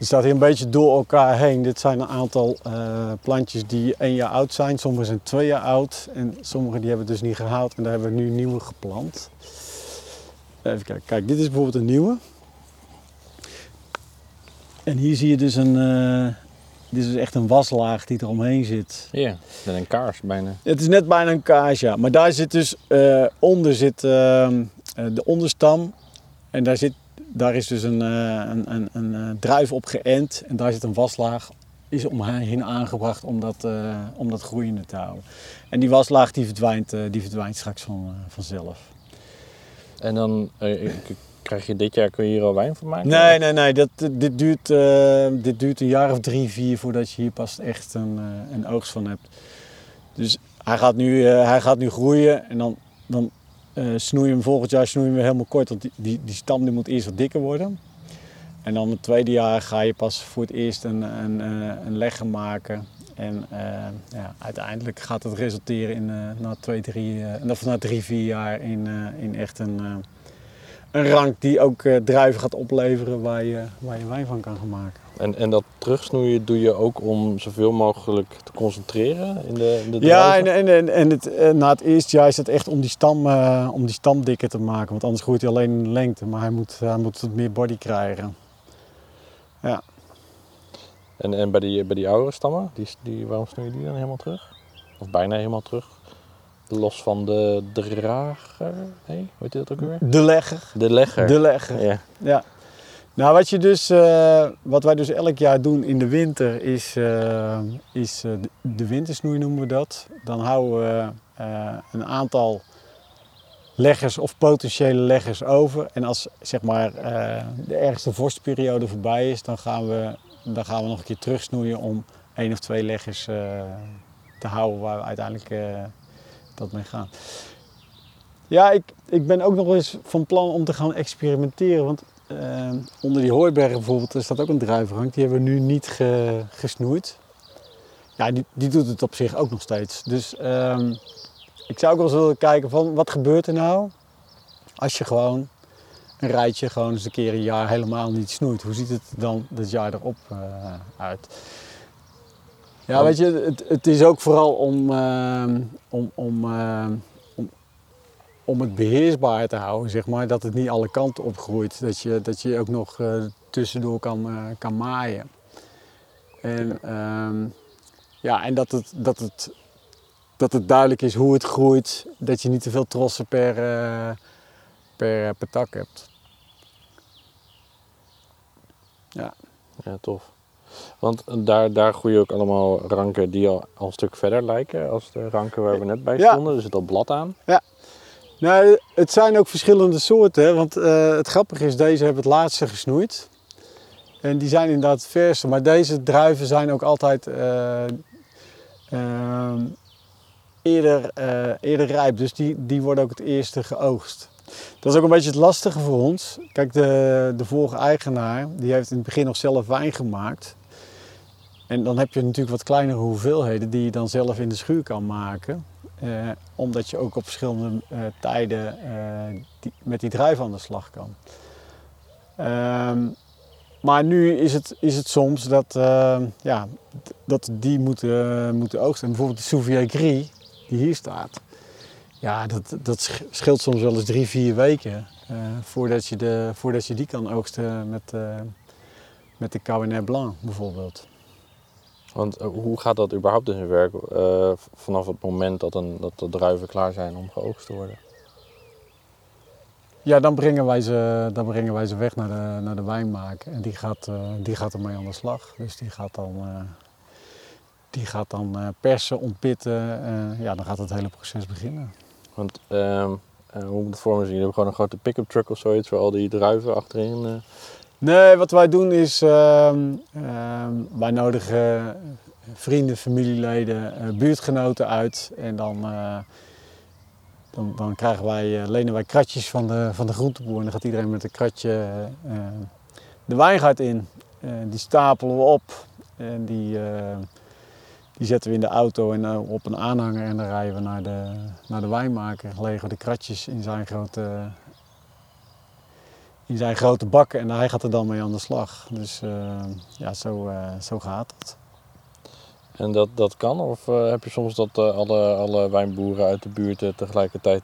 het staat hier een beetje door elkaar heen. Dit zijn een aantal uh, plantjes die één jaar oud zijn. Sommige zijn twee jaar oud. En sommige die hebben we dus niet gehaald. En daar hebben we nu nieuwe geplant. Even kijken. Kijk, dit is bijvoorbeeld een nieuwe. En hier zie je dus een... Uh, dit is dus echt een waslaag die er omheen zit. Ja, met een kaars bijna. Het is net bijna een kaars, ja. Maar daar zit dus... Uh, onder zit ehm, de onderstam. En daar zit daar is dus een, eh, een, een, een, eh, druif op geënt en daar zit een waslaag is omheen aangebracht om dat, uh, om dat groeiende te houden. En die waslaag die verdwijnt, uh, die verdwijnt straks van, uh, vanzelf. En dan krijg je dit jaar, kun je hier al wijn van maken? Nee, nee, nee. Dat, dit, duurt, dit duurt een jaar of drie, vier voordat je hier pas echt een, een oogst van hebt. Dus hij gaat nu, hij gaat nu groeien en dan, dan eh, snoeien we hem volgend jaar snoeien we helemaal kort, want die, die, stam die moet eerst wat dikker worden. En dan het tweede jaar ga je pas voor het eerst een, een, eh, een legger maken. En eh, ja, uiteindelijk gaat het resulteren in na, twee, drie, of na drie, vier jaar in, in echt een, een rank die ook druiven gaat opleveren waar je, waar je wijn van kan gaan maken. En, en dat terugsnoeien doe je ook om zoveel mogelijk te concentreren in de, in de Ja, en, en, en, en het, eh, na het eerste jaar is het echt om die, stam, eh, om die stam dikker te maken. Want anders groeit hij alleen in de lengte. Maar hij moet, hij moet wat meer body krijgen. En, en bij, die, bij die oudere stammen, die, die, waarom snoei je die dan helemaal terug? Of bijna helemaal terug? Los van de drager? Nee, hoe heet dat ook weer? De legger. De legger. De legger. Ja. Ja. Nou, wat, je dus, eh, wat wij dus elk jaar doen in de winter is, eh, is eh, de- wintersnoei noemen we dat. Dan houden we een aantal leggers of potentiële leggers over. En als zeg maar, de ergste vorstperiode voorbij is, dan gaan, we, dan gaan we nog een keer terugsnoeien om één of twee leggers te houden waar we uiteindelijk dat mee gaan. Ja, ik, ik ben ook nog eens van plan om te gaan experimenteren. Want eh, onder die hooibergen bijvoorbeeld, er staat ook een druivenrank. Die hebben we nu niet ge- gesnoeid. Ja, die, die doet het op zich ook nog steeds. Dus ehm, ik zou ook wel eens willen kijken van wat gebeurt er nou als je gewoon een rijtje gewoon eens een keer een jaar helemaal niet snoeit. Hoe ziet het dan het jaar erop eh, uit? Ja, weet je, het, het is ook vooral om, ehm, om, om, ehm, om, het beheersbaar te houden, zeg maar. Dat het niet alle kanten opgroeit. Dat je, dat je ook nog eh, tussendoor kan, eh, kan maaien. En, ehm, ja, en dat, het, dat, het, dat het duidelijk is hoe het groeit. Dat je niet te veel trossen per, eh, per, per tak hebt. Ja, tof. Want daar, daar groeien ook allemaal ranken die al, al een stuk verder lijken als de ranken waar we net bij Ja. stonden. Er zit al blad aan. Nou, het zijn ook verschillende soorten. Want eh, het grappige is, deze hebben het laatste gesnoeid. En die zijn inderdaad het verste. Maar deze druiven zijn ook altijd eh, ehm, eerder, eh, eerder rijp. Dus die, die worden ook het eerste geoogst. Dat is ook een beetje het lastige voor ons. Kijk, de, de vorige eigenaar die heeft in het begin nog zelf wijn gemaakt. En dan heb je natuurlijk wat kleinere hoeveelheden die je dan zelf in de schuur kan maken. Eh, omdat je ook op verschillende eh, tijden eh, met die druif aan de slag kan. Ehm, maar nu is het, is het soms dat, eh, ja, dat die moeten, moeten oogsten. En bijvoorbeeld de Souvier Gris, die hier staat. Ja, dat, dat sch- scheelt soms wel eens drie, vier weken voordat, je de, voordat je die kan oogsten met, met de Cabernet Blanc bijvoorbeeld. Want eh, hoe gaat dat überhaupt in zijn werk eh, vanaf het moment dat, een, dat de druiven klaar zijn om geoogst te worden? Ja, dan brengen wij ze, dan brengen wij ze weg naar de, naar de wijnmaker. En die gaat, eh, die gaat ermee aan de slag. Dus die gaat dan, die gaat dan persen, ontpitten. ja, dan gaat het hele proces beginnen. Want ehm, eh, hoe moet het voor me zien? Jullie hebben gewoon een grote pick-up truck of zoiets waar al die druiven achterin. Nee, wat wij doen is, ehm, ehm, wij nodigen vrienden, familieleden, eh, buurtgenoten uit. En dan, eh, dan, dan krijgen wij, eh, lenen wij kratjes van de, van de groenteboer. En dan gaat iedereen met een kratje de wijngaard in. Die stapelen we op. En die, die zetten we in de auto en op een aanhanger. En dan rijden we naar de, naar de wijnmaker. Legen we de kratjes in zijn grote in zijn grote bakken en hij gaat er dan mee aan de slag. Dus eh, ja, zo, eh, zo gaat het. En dat, dat kan? Of eh, heb je soms dat alle, alle wijnboeren uit de buurt tegelijkertijd.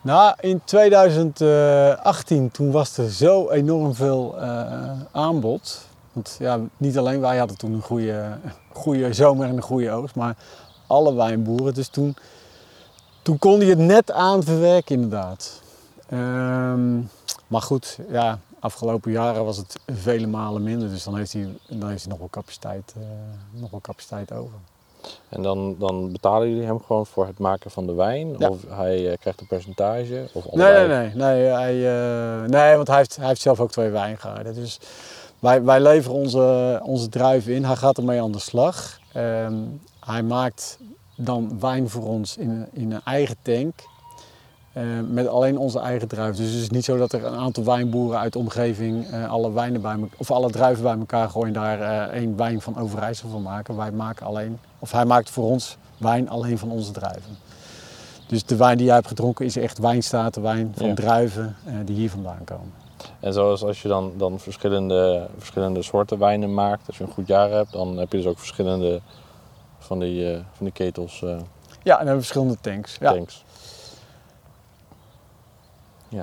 Nou, in 2018 toen was er zo enorm veel aanbod. Want ja, niet alleen wij hadden toen een goede, [laughs] goede zomer en een goede oogst, maar alle wijnboeren. Dus toen, toen kon hij het net aan verwerken inderdaad. Ehm, maar goed, ja, afgelopen jaren was het vele malen minder. Dus dan heeft hij, dan heeft hij nog, wel capaciteit, eh, nog wel capaciteit over. en dan, dan betalen jullie hem gewoon voor het maken van de wijn? Ja. Of hij eh, krijgt een percentage? Of Nee, nee, nee. Nee, hij, eh, nee want hij heeft, hij heeft zelf ook twee wijngaarden. Dus wij, wij leveren onze, onze druiven in. Hij gaat ermee aan de slag. Ehm, hij maakt dan wijn voor ons in, in een eigen tank. Eh, met alleen onze eigen druif. Dus het is niet zo dat er een aantal wijnboeren uit de omgeving eh, alle wijnen bij me- of alle druiven bij elkaar gooien en daar eh, één wijn van Overijssel van maken. Wij maken alleen, of hij maakt voor ons wijn alleen van onze druiven. Dus de wijn die jij hebt gedronken is echt wijnstatenwijn van Ja. druiven die hier vandaan komen. En zoals als je dan, dan verschillende, verschillende soorten wijnen maakt, als je een goed jaar hebt, dan heb je dus ook verschillende van die, van die ketels, Ja, en dan hebben we verschillende tanks. Tanks. Ja,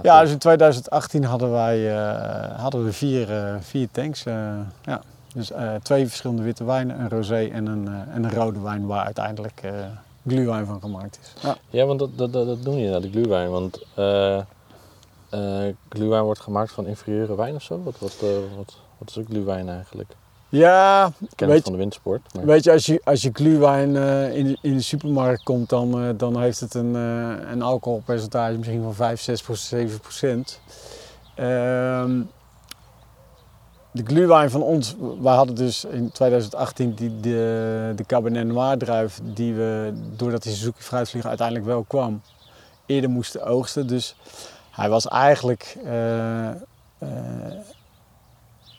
Ja, dus in 2018 hadden wij eh, hadden we vier, eh, vier tanks. eh, ja. Dus eh, twee verschillende witte wijnen, een rosé en een, eh, en een rode wijn waar uiteindelijk eh gluwijn van gemaakt is. Ja. Ja, want dat, dat, dat, dat doen je naar de gluwijn. Want eh eh, gluwijn wordt gemaakt van inferieure wijn of zo? Wat, wat, wat, wat is ook gluwijn eigenlijk? Ja, Weet het van de windsport. Maar... weet je, als je, als je gluwijn eh, in, de- in de supermarkt komt, dan, eh, dan heeft het een, eh, een alcoholpercentage misschien van 5, 6, 7 procent. Ehm, de gluwijn van ons, wij hadden dus in 2018 die, de, de Cabernet Noir druif die we, doordat die Suzuki fruitvlieger uiteindelijk wel kwam, eerder moesten oogsten. Dus hij was eigenlijk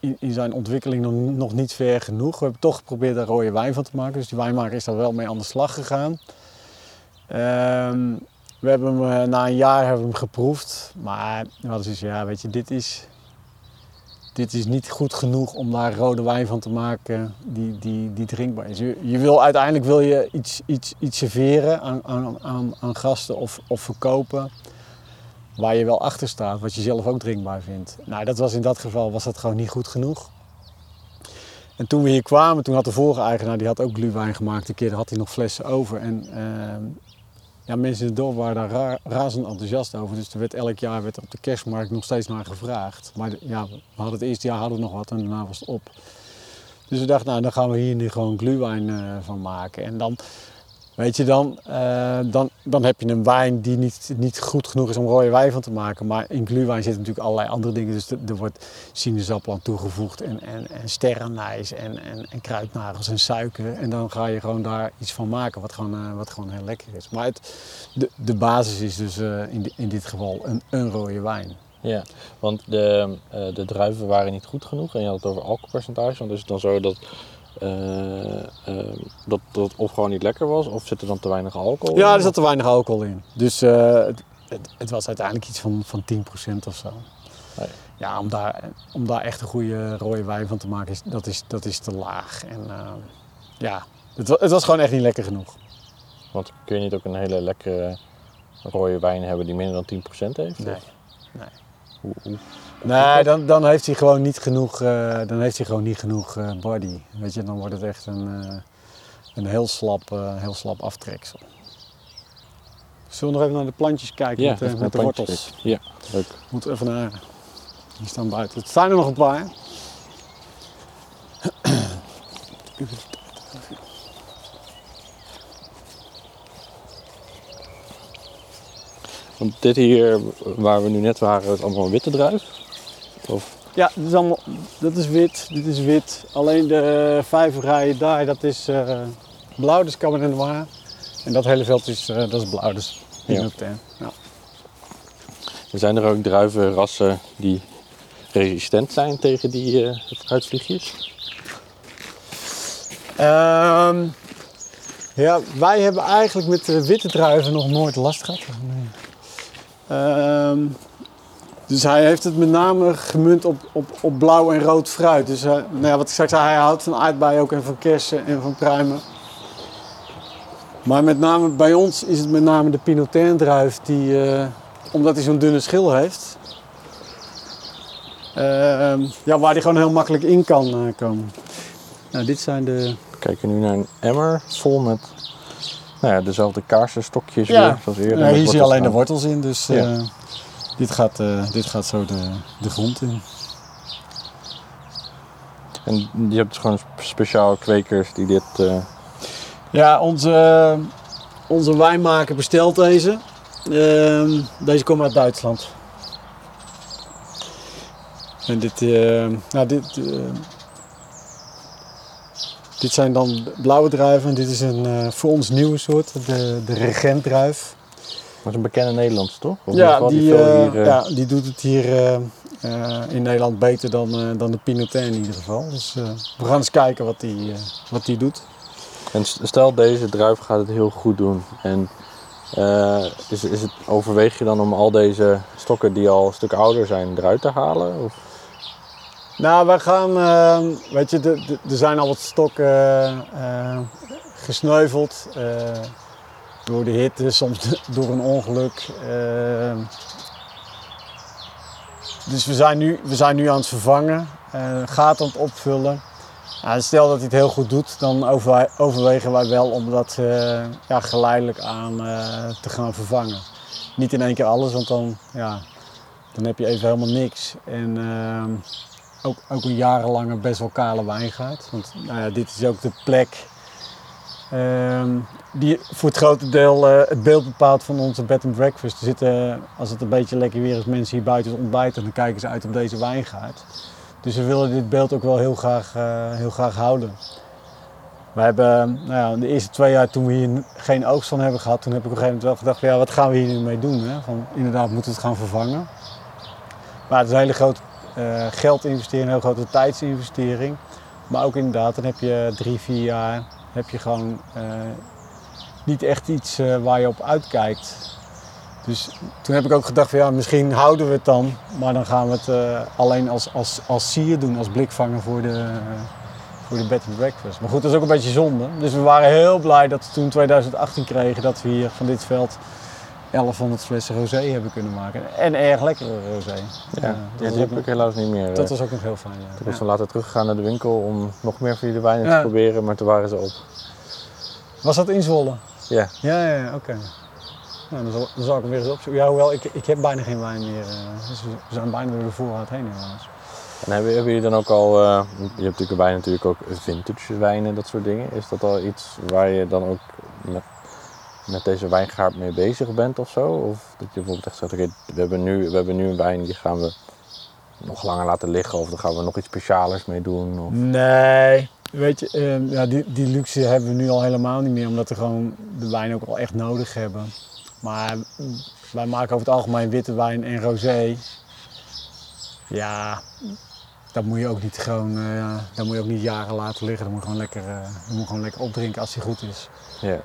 in, zijn ontwikkeling nog, nog niet ver genoeg. We hebben toch geprobeerd daar rode wijn van te maken. Dus die wijnmaker is daar wel mee aan de slag gegaan. Ehm, we hebben hem eh, na een jaar hebben hem geproefd. Maar zoiets van, ja, weet je, dit is, dit is niet goed genoeg om daar rode wijn van te maken die, die, die drinkbaar is. Je, je wil, uiteindelijk wil je iets, iets, iets serveren aan, aan, aan, aan gasten of, of verkopen waar je wel achter staat, wat je zelf ook drinkbaar vindt. Nou, dat was in dat geval was dat gewoon niet goed genoeg. En toen we hier kwamen, toen had de vorige eigenaar, die had ook gluwijn gemaakt. Een keer had hij nog flessen over. En ehm, ja, mensen in het dorp waren daar ra- razend enthousiast over. Dus er werd elk jaar werd op de kerstmarkt nog steeds naar gevraagd. Maar ja, we hadden het eerste jaar hadden we nog wat en daarna was het op. Dus we dachten, nou dan gaan we hier nu gewoon gluwijn eh, van maken. En dan, weet je, dan, eh, dan, dan heb je een wijn die niet, niet goed genoeg is om rode wijn van te maken. Maar in gluwijn zitten natuurlijk allerlei andere dingen. Dus er, wordt sinaasappel aan toegevoegd en, en, en en, en, en kruidnagels en suiker. En dan ga je gewoon daar iets van maken wat gewoon, eh, wat gewoon heel lekker is. Maar het, de, de basis is dus eh, in, in dit geval een, een rode wijn. Ja, want de, de druiven waren niet goed genoeg en je had het over alcoholpercentage. Want is het dan zo dat, dat, dat het of gewoon niet lekker was of zit er dan te weinig alcohol Ja, in? er zat te weinig alcohol in. Dus eh, het, het, het was uiteindelijk iets van, van 10% of zo. Nee. Ja, om daar, om daar echt een goede rode wijn van te maken, is, dat, is, dat is te laag. En eh, ja, het, wa- het was gewoon echt niet lekker genoeg. Want kun je niet ook een hele lekkere rode wijn hebben die minder dan 10% heeft? Nee. Nee. Hoe, hoe? Nee, dan, dan heeft hij gewoon niet genoeg, eh, dan heeft hij gewoon niet genoeg eh, body. Weet je, dan wordt het echt een, eh, een heel, slap, heel slap aftreksel. Zullen we nog even naar de plantjes kijken met, eh, even met de wortels? Ja, leuk. Moet even naar. Die staan buiten. Er staan er nog een paar. Want dit hier waar we nu net waren, is allemaal een witte druif? Of, Ja, dit is allemaal, dat is wit, dit is wit. Alleen de vijf rijen daar, dat is eh, blauw, dus Cabernet Noir. En dat hele veld is, eh, dat is blauw, dus Ja. Ja. er zijn er ook druivenrassen die resistent zijn tegen die eh fruitvliegjes? Ehm, ja, wij hebben eigenlijk met de witte druiven nog nooit last gehad. Nee. Ehm, dus hij heeft het met name gemunt op, op, op blauw en rood fruit. Dus eh, nou ja, wat ik straks zei, hij houdt van aardbeien ook en van kersen en van pruimen. Maar met name bij ons is het met name de Pinotain druif die, eh, omdat hij zo'n dunne schil heeft, ehm, ja, waar hij gewoon heel makkelijk in kan eh, komen. Nou, dit zijn de, We kijken nu naar een emmer vol met nou ja, dezelfde kaarsenstokjes Ja. weer, zoals eerder. Ja, hier zie je alleen de wortels in, dus Ja. Dit, gaat, eh, dit gaat zo de, de grond in. En je hebt dus gewoon speciaal kwekers die dit... eh, Ja, onze, onze wijnmaker bestelt deze. Ehm, deze komen uit Duitsland. En dit, eh, nou dit, eh, dit zijn dan blauwe druiven. En dit is een eh, voor ons nieuwe soort, de, de regentdruif. Dat is een bekende Nederlands, toch? Of Ja die, eh, hier, eh, ja, die doet het hier eh, in Nederland beter dan, dan de Pinotin in ieder geval. Dus we gaan eens kijken wat die, wat die doet. En st- stel deze druif gaat het heel goed doen. En is, is het, overweeg je dan om al deze stokken die al een stuk ouder zijn eruit te halen? Of? Nou, wij gaan, eh, weet je, er zijn al wat stokken gesneuveld. Door de hitte, soms door een ongeluk. eh. dus we zijn, nu, we zijn nu aan het vervangen, eh gaten aan het opvullen. Ja, stel dat hij het heel goed doet, dan overwe- overwegen wij wel om dat eh, ja, geleidelijk aan eh, te gaan vervangen. Niet in één keer alles, want dan, ja, dan heb je even helemaal niks. En, ehm, ook, ook een jarenlange best wel kale wijngaard. Want nou dit is ook de plek ehm, die voor het grote deel eh, het beeld bepaalt van onze bed and breakfast. Zitten, als het een beetje lekker weer is, mensen hier buiten ontbijten. Dan kijken ze uit op deze wijngaard. Dus we willen dit beeld ook wel heel graag, eh, heel graag houden. We hebben nou ja, de eerste twee jaar toen we hier geen oogst van hebben gehad, toen heb ik op een gegeven moment wel gedacht, ja, wat gaan we hier nu mee doen? Hè? Van, inderdaad, we moeten het gaan vervangen. Maar het is een hele grote eh geldinvestering, een heel grote tijdsinvestering. Maar ook inderdaad, dan heb je drie, vier jaar heb je gewoon eh, niet echt iets eh, waar je op uitkijkt. Dus toen heb ik ook gedacht van ja, misschien houden we het dan. Maar dan gaan we het eh, alleen als, als, als sier doen, als blikvanger voor de, voor de bed and breakfast. Maar goed, dat is ook een beetje zonde. Dus we waren heel blij dat we toen 2018 kregen dat we hier van dit veld 1100 flessen rosé hebben kunnen maken. En erg lekkere rosé. Ja, dat, ja, die heb ik helaas niet meer. dat eh. was ook nog heel fijn. Ja. Ik was dan later teruggegaan naar de winkel om nog meer van jullie wijnen Ja. te proberen, maar toen waren ze op. Was dat in Zwolle? Ja. Ja, ja, ja, oké. Nou, dan, zal, dan zal ik hem weer eens opzoeken. Ja, hoewel, ik, ik heb bijna geen wijn meer. eh, dus we we zijn bijna door de voorraad heen helaas. En hebben, hebben jullie dan ook al, eh, je hebt natuurlijk bij natuurlijk ook vintage wijnen, dat soort dingen. Is dat al iets waar je dan ook met, met deze wijngaard mee bezig bent of zo? Of dat je bijvoorbeeld echt zegt, oké, we, hebben nu, we hebben nu een wijn, die gaan we nog langer laten liggen of daar gaan we nog iets specialers mee doen? Of... Nee, weet je, eh, ja, die, die luxe hebben we nu al helemaal niet meer, omdat we gewoon de wijn ook al echt nodig hebben. Maar wij maken over het algemeen witte wijn en rosé. Ja, dat moet je ook niet gewoon, eh, dat moet je ook niet jaren laten liggen. Dat moet je gewoon lekker, eh, dat moet je gewoon lekker opdrinken als die goed is. Ja.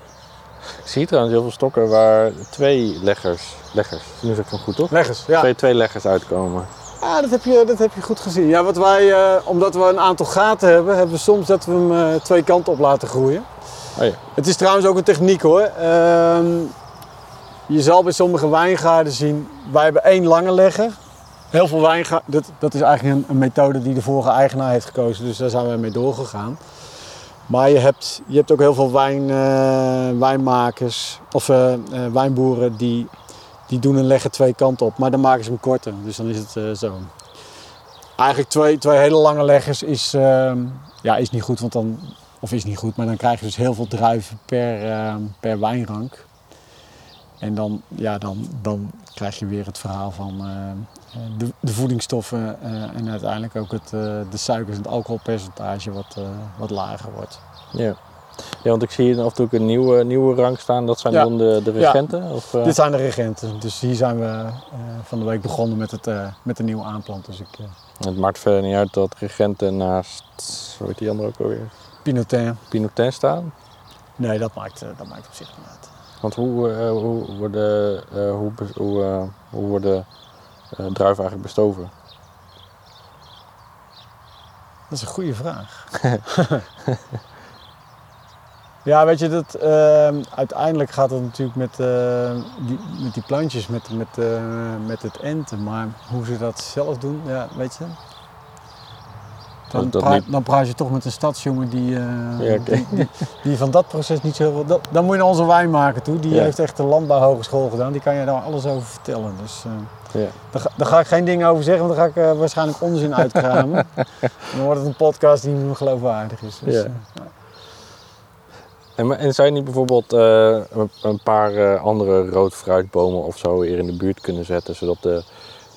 Ik zie trouwens heel veel stokken waar twee leggers, leggers, nu zeg ik hem goed toch? Leggers, ja. Twee, twee leggers uitkomen. Ja, dat heb, je, dat heb je goed gezien. Ja, wat wij, eh, omdat we een aantal gaten hebben, hebben we soms dat we hem eh, twee kanten op laten groeien. Oh ja. Het is trouwens ook een techniek hoor. Ehm, je zal bij sommige wijngaarden zien, wij hebben één lange legger. Heel veel wijngaarden, dat, dat is eigenlijk een, een methode die de vorige eigenaar heeft gekozen, dus daar zijn we mee doorgegaan. Maar je hebt, je hebt ook heel veel wijn, eh, wijnmakers of eh, eh, wijnboeren die, die doen een legger twee kanten op, maar dan maken ze hem korter. Dus dan is het zo. Eigenlijk twee, twee hele lange leggers is, ehm, ja, is niet goed, want dan, of is niet goed, maar dan krijg je dus heel veel druiven per, ehm, per wijnrank. En dan, ja, dan, dan krijg je weer het verhaal van eh, de, de voedingsstoffen eh, en uiteindelijk ook het, eh, de suikers en het alcoholpercentage wat, eh, wat lager wordt. Ja. ja, want ik zie hier af en toe ook een nieuwe, nieuwe rank staan. Dat zijn Ja. dan de, de Ja. regenten? Of, eh, Dit zijn de regenten, dus hier zijn we eh, van de week begonnen met, het, eh, met de nieuwe aanplant. Dus ik, eh, Het maakt verder niet uit dat regenten naast, hoe heet die andere ook alweer? Pinotin, Pinotin staan. nee dat maakt, eh, dat maakt op zich niet uit. Want hoe, eh, hoe worden, eh, hoe, hoe, eh, hoe worden druiven eigenlijk bestoven? Dat is een goede vraag. [laughs] [laughs] ja, weet je, dat, ehm, uiteindelijk gaat het natuurlijk met, die, met die plantjes, met, met, met het enten. Maar hoe ze dat zelf doen, ja, weet je. Dan, Dat- praat, niet- dan praat je toch met een stadsjongen die, eh, Ja, die, van dat proces niet zo veel... Dan moet je naar onze wijnmaker toe. Die Ja. heeft echt de landbouwhogeschool gedaan. Die kan je daar alles over vertellen. Dus, eh, Ja. daar, ga- daar ga ik geen dingen over zeggen, want dan ga ik eh, waarschijnlijk onzin uitkramen. En [laughs] dan wordt het een podcast die niet meer geloofwaardig is. Dus, Ja. En, en zou je niet bijvoorbeeld een, een paar andere rood fruitbomen of zo hier in de buurt kunnen zetten, zodat de,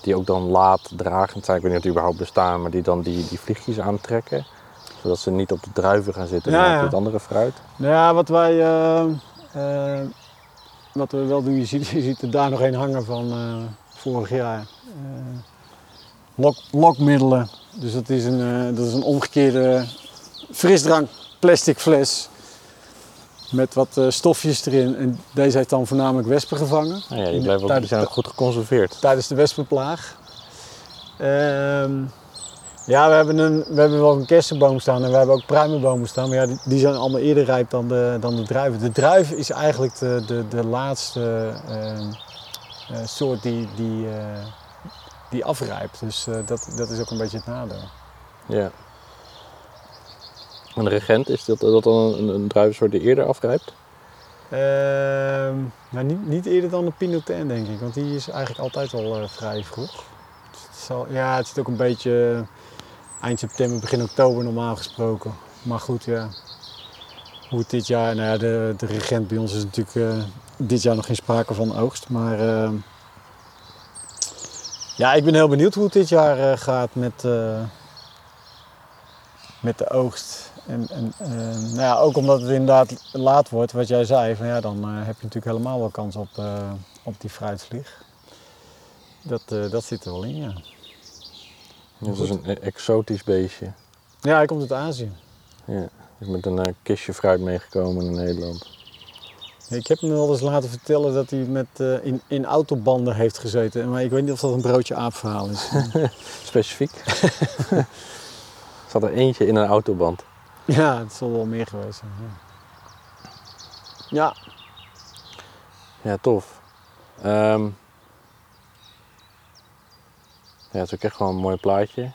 die ook dan laaddragend zijn? Ik weet niet of die überhaupt bestaan, maar die dan die, die vliegjes aantrekken. Zodat ze niet op de druiven gaan zitten, Ja, maar ja. op het andere fruit. Nou ja, wat wij. eh, eh, wat we wel doen, je ziet, je ziet er daar nog een hangen van eh, vorig jaar. Lok, lokmiddelen. Dus dat is een, dat is een omgekeerde frisdrank plastic fles. Met wat eh, stofjes erin. En deze heeft dan voornamelijk wespen gevangen. Nou ja, die, blijven ook, die zijn ook goed geconserveerd. tijdens de wespenplaag. Ehm, ja, we hebben, een, we hebben wel een kersenboom staan en we hebben ook pruimenbomen staan. Maar ja, die, die zijn allemaal eerder rijp dan de, dan de druiven. De druif is eigenlijk de, de, de laatste ehm, eh, soort die, die, eh, die afrijpt. Dus dat, dat is ook een beetje het nadeel. Ja. En de regent, is dat, dat dan een, een druivensoort die eerder afrijpt? Ehm, nou, niet, niet eerder dan de Pinotin, denk ik, want die is eigenlijk altijd al eh, vrij vroeg. Het zal, ja, het zit ook een beetje eh, eind september, begin oktober normaal gesproken. Maar goed, ja. Hoe het dit jaar, nou ja, de, de regent bij ons is natuurlijk eh, dit jaar nog geen sprake van oogst. Maar ehm, ja, ik ben heel benieuwd hoe het dit jaar gaat met, met de oogst. En, en eh, nou ja, ook omdat het inderdaad laat wordt, wat jij zei, van ja, dan eh, heb je natuurlijk helemaal wel kans op, eh, op die fruitvlieg. Dat, eh, dat zit er wel in, ja. Dat is een e- exotisch beestje. Ja, hij komt uit Azië. Ja. Is met een kistje fruit meegekomen in Nederland. Ik heb hem wel eens laten vertellen dat hij met, in, in autobanden heeft gezeten. Maar ik weet niet of dat een broodje aap verhaal is. [laughs] Specifiek. er zat er eentje in een autoband. Ja, het zal wel meer geweest zijn. Ja, ja Ja, tof. Ehm, ja, het is ook echt gewoon een mooi plaatje.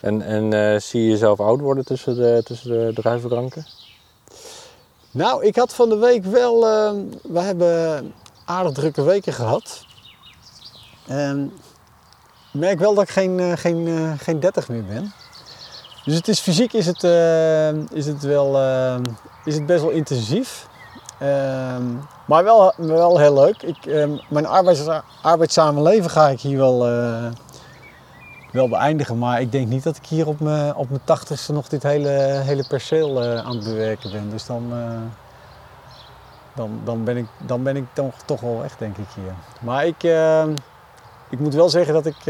En, en eh, zie je jezelf oud worden tussen de, tussen de druivenranken? Nou, ik had van de week wel. eh, we hebben aardig drukke weken gehad. En ik merk wel dat ik geen, eh, geen, eh, geen 30 meer ben. Dus het is, fysiek is het, eh, is het, wel, eh, is het best wel intensief. Ehm, maar wel, wel heel leuk. Ik, ehm, mijn arbeids, arbeidszame leven ga ik hier wel, eh, wel beëindigen. Maar ik denk niet dat ik hier op mijn, op mijn tachtigste nog dit hele, hele perceel aan het bewerken ben. Dus dan, dan, dan ben ik, dan ben ik toch, toch wel echt, denk ik, hier. Maar ik, eh, ik moet wel zeggen dat ik...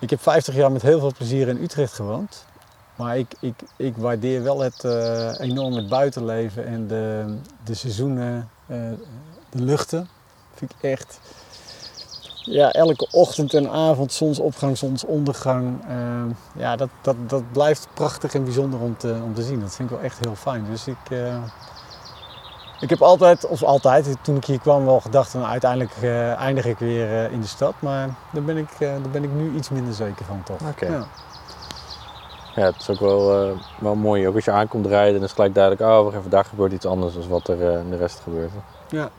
eh, ik heb 50 jaar met heel veel plezier in Utrecht gewoond. Maar ik, ik, ik waardeer wel het, eh, enorm het buitenleven en de, de seizoenen, eh, de luchten. Vind ik echt ja, elke ochtend en avond, zonsopgang, zonsondergang. eh, ja, dat, dat, dat blijft prachtig en bijzonder om te, om te zien. Dat vind ik wel echt heel fijn. Dus ik, eh, ik heb altijd, of altijd, toen ik hier kwam, wel gedacht, nou, uiteindelijk eh, eindig ik weer eh, in de stad. Maar daar ben, ik, eh, daar ben ik nu iets minder zeker van, toch? Oké. Ja. Ja, het is ook wel, wel mooi. Ook als je aankomt rijden, dan is gelijk duidelijk, oh, wacht even, daar gebeurt iets anders dan wat er in de rest gebeurt. Ja.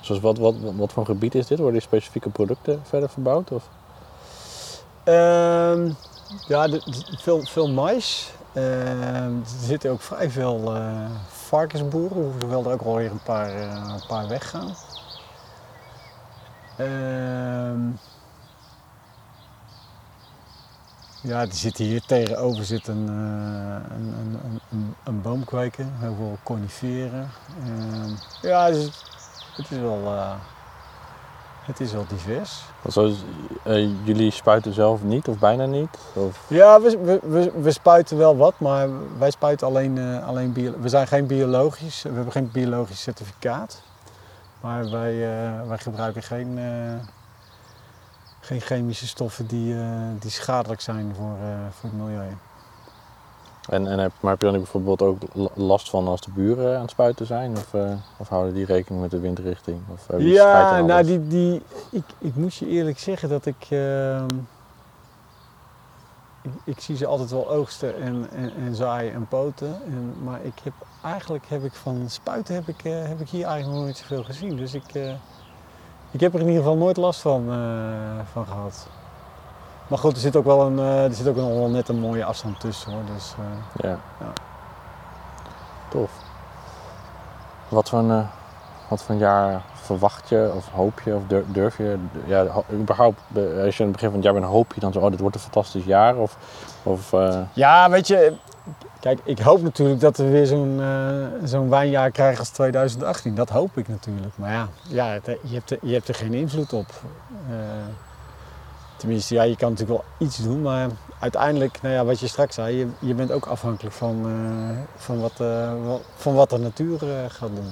Zoals wat, wat, wat voor gebied is dit? Worden die specifieke producten verder verbouwd? Of? Ehm, ja, de- de- veel, veel mais. Ehm, er zitten ook vrij veel eh, varkensboeren, hoewel er ook wel weer een paar, eh, een paar weggaan. Ehm, ja, er zit hier tegenover zit een, eh, een, een, een, een, boomkweker, heel veel coniferen. Ehm, ja, dus het, het is wel, eh, het is wel divers. Eh, jullie spuiten zelf niet of bijna niet? Of? Ja, we, we, we, spuiten wel wat, maar wij spuiten alleen, eh, alleen bio, We zijn geen biologisch, we hebben geen biologisch certificaat. Maar wij, eh, wij gebruiken geen, geen chemische stoffen die, die schadelijk zijn voor, voor het milieu. En, en heb, maar heb je dan bijvoorbeeld ook la- last van als de buren aan het spuiten zijn? Of, eh, of houden die rekening met de windrichting? Of, eh, Ja, nou die, die, ik, ik moet je eerlijk zeggen dat ik, ehm, ik, ik zie ze altijd wel oogsten en, en, en zaaien en poten. En, maar ik heb, eigenlijk heb ik van spuiten heb ik, eh, heb ik hier eigenlijk nog nooit zoveel gezien. Dus ik, ik heb er in ieder geval nooit last van, van gehad. Maar goed, er zit ook wel een, eh, er zit ook nog wel net een mooie afstand tussen hoor. Dus, eh, Ja. Ja. Tof. Wat voor, een, eh, wat voor een jaar verwacht je of hoop je of durf, je? Ja, überhaupt, be- als je aan het begin van het jaar bent, hoop je dan zo, oh, dit wordt een fantastisch jaar? Of, of Ja, weet je, Kijk, ik hoop natuurlijk dat we weer zo'n eh, zo'n wijnjaar krijgen als 2018. Dat hoop ik natuurlijk. Maar ja, ja het- je, hebt er, je hebt er geen invloed op. tenminste, ja, je kan natuurlijk wel iets doen. Maar uiteindelijk, nou ja, wat je straks zei, je, je bent ook afhankelijk van, eh, van, wat, eh, wat- van wat de natuur eh, gaat doen.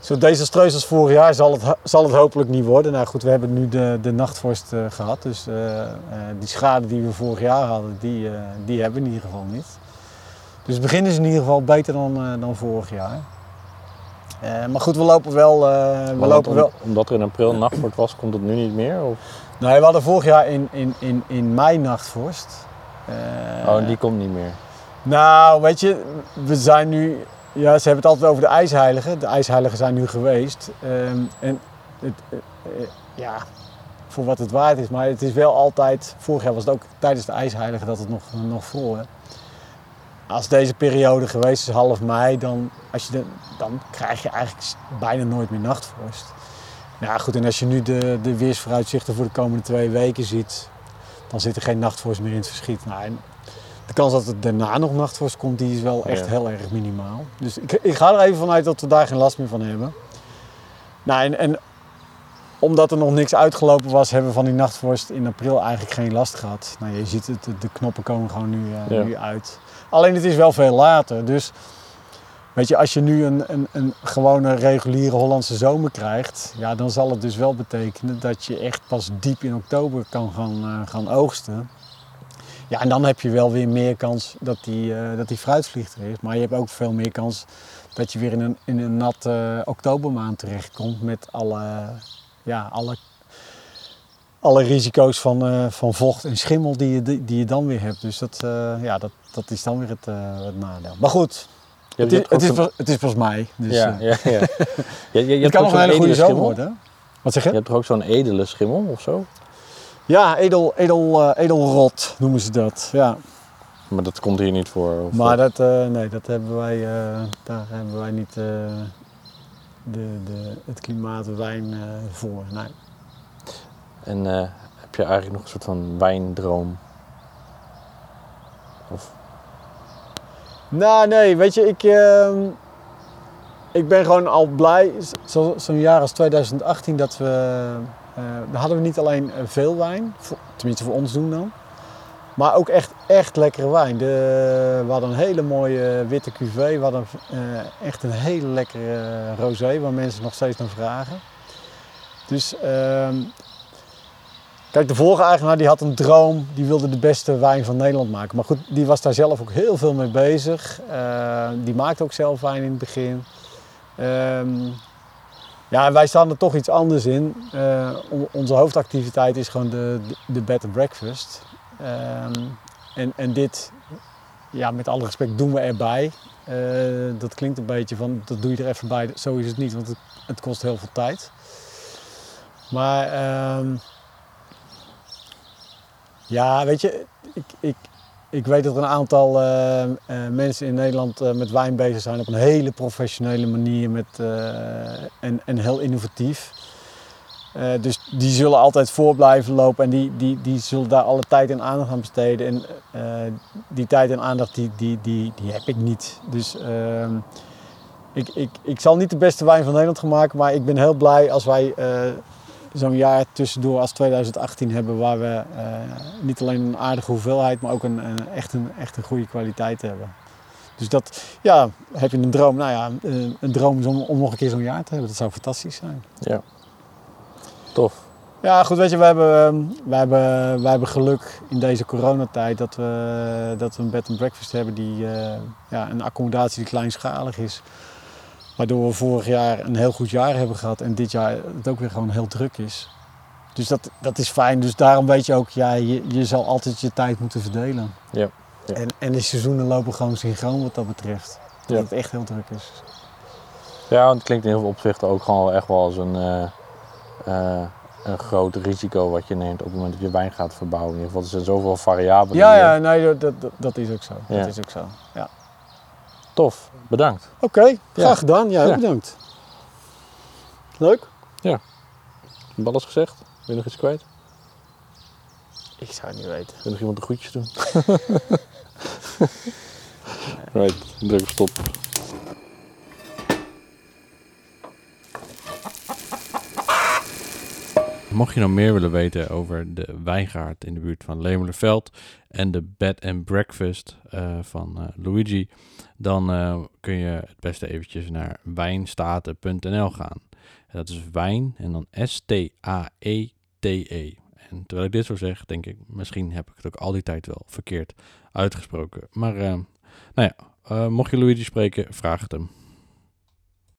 Zo desastreus als vorig jaar zal het, zal het hopelijk niet worden. Nou goed, we hebben nu de, de nachtvorst eh, gehad. Dus die schade die we vorig jaar hadden, die, die hebben we in ieder geval niet. Dus het begin is in ieder geval beter dan, dan vorig jaar. Maar goed, we lopen wel. we lopen om- wel. Omdat er in april nachtvoort was, komt het nu niet meer? Of? Nee, we hadden vorig jaar in, in, in, in mei nachtvorst. Eh, oh, en die komt niet meer. Nou, weet je, we zijn nu. Ja, ze hebben het altijd over de ijsheiligen. De ijsheiligen zijn nu geweest. Ehm, en het, eh, eh, ja, voor wat het waard is. Maar het is wel altijd. Vorig jaar was het ook tijdens de ijsheiligen dat het nog, nog vroor. Als deze periode geweest is, half mei, dan, als je de, dan krijg je eigenlijk bijna nooit meer nachtvorst. Nou goed, en als je nu de, de weersvooruitzichten voor de komende twee weken ziet, dan zit er geen nachtvorst meer in het verschiet. Nou, en de kans dat het daarna nog nachtvorst komt, die is wel echt Ja. heel erg minimaal. Dus ik, ik ga er even vanuit dat we daar geen last meer van hebben. Nou, en, en omdat er nog niks uitgelopen was, hebben we van die nachtvorst in april eigenlijk geen last gehad. Nou, je ziet het, de, knoppen komen gewoon nu, eh, Ja. nu uit. Alleen het is wel veel later. Dus weet je, als je nu een, een, een gewone reguliere Hollandse zomer krijgt, ja, dan zal het dus wel betekenen dat je echt pas diep in oktober kan gaan, eh, gaan oogsten. Ja, en dan heb je wel weer meer kans dat die, eh, dat die fruitvlieg er is. Maar je hebt ook veel meer kans dat je weer in een, in een nat eh, oktobermaand terechtkomt met alle, ja, alle, alle risico's van, van vocht en schimmel die je, die, je dan weer hebt. Dus dat, ja, dat, dat is dan weer het, het nadeel. Maar goed, het, is, het, is het pas mei. Dus, ja, eh, ja, ja. [laughs] Je, je, je het hebt kan nog een hele goede zomer worden. Wat zeg je? Je hebt toch ook zo'n edele schimmel of zo? Ja, edel, edel, eh, edelrot noemen ze dat. Ja. Maar dat komt hier niet voor. Of Maar dat, eh, nee, dat hebben wij, daar hebben wij niet de, de, het klimaat wijn voor. Nee. En heb je eigenlijk nog een soort van wijndroom? Of, Nou, nee, weet je, ik, ehm, ik ben gewoon al blij, zo- zo'n jaar als 2018, dat we, eh hadden we niet alleen eh, veel wijn, tenminste voor ons doen dan, maar ook echt, echt lekkere wijn. De, we hadden een hele mooie witte cuvée, we hadden eh, echt een hele lekkere rosé waar mensen nog steeds naar vragen. Dus ehm, Kijk, de vorige eigenaar die had een droom, die wilde de beste wijn van Nederland maken. Maar goed, die was daar zelf ook heel veel mee bezig. Eh, die maakte ook zelf wijn in het begin. Ehm, ja, wij staan er toch iets anders in. Eh, on- onze hoofdactiviteit is gewoon de, de, de bed and breakfast. Ehm, en, en dit, ja, met alle respect, doen we erbij. Eh, dat klinkt een beetje van, dat doe je er even bij. Zo is het niet, want het, het kost heel veel tijd. Maar ehm, ja, weet je, ik, ik, ik weet dat er een aantal eh, eh, mensen in Nederland eh, met wijn bezig zijn op een hele professionele manier met, en, en heel innovatief. Dus die zullen altijd voor blijven lopen en die, die, die zullen daar alle tijd en aandacht aan besteden. En die tijd en aandacht die, die, die, die heb ik niet. Dus ehm, ik, ik, ik zal niet de beste wijn van Nederland gaan maken, maar ik ben heel blij als wij zo'n jaar tussendoor als 2018 hebben waar we eh, niet alleen een aardige hoeveelheid, maar ook een, een, echt, een, echt een goede kwaliteit hebben. Dus dat, ja, heb je een droom? Nou ja, een droom is om, om nog een keer zo'n jaar te hebben. Dat zou fantastisch zijn. ja. Tof. Ja, goed, weet je, we hebben, ehm, wij hebben, wij hebben geluk in deze coronatijd dat we, dat we een bed and breakfast hebben die eh, ja, een accommodatie die kleinschalig is. Waardoor we vorig jaar een heel goed jaar hebben gehad en dit jaar het ook weer gewoon heel druk is. Dus dat, dat is fijn. Dus daarom weet je ook, ja, je, je zal altijd je tijd moeten verdelen. Ja, ja. En, en de seizoenen lopen gewoon synchroon wat dat betreft. Dat Ja. het echt heel druk is. Ja, want het klinkt in heel veel opzichten ook gewoon echt wel als een, eh, eh, een groot risico wat je neemt op het moment dat je wijn gaat verbouwen. In ieder geval, er zijn zoveel variabelen. Ja, ja, nee, dat, dat, dat is ook zo. Ja. Dat is ook zo. Ja. Tof, bedankt. Oké, graag Ja. gedaan. Jij ook Ja. bedankt. Leuk? Heb je alles gezegd? Wil je nog iets kwijt? Ik zou het niet weten. Wil je nog iemand de groetjes doen? [laughs] right, druk op stop. Mocht je nou meer willen weten over de wijngaard in de buurt van Lemelerveld en de bed and breakfast eh, van eh, Luigi, dan eh, kun je het beste eventjes naar wijnstaten.nl gaan. En dat is wijn en dan S-T-A-E-T-E. En terwijl ik dit zo zeg, denk ik, misschien heb ik het ook al die tijd wel verkeerd uitgesproken. Maar nou ja, mocht je Luigi spreken, vraag het hem.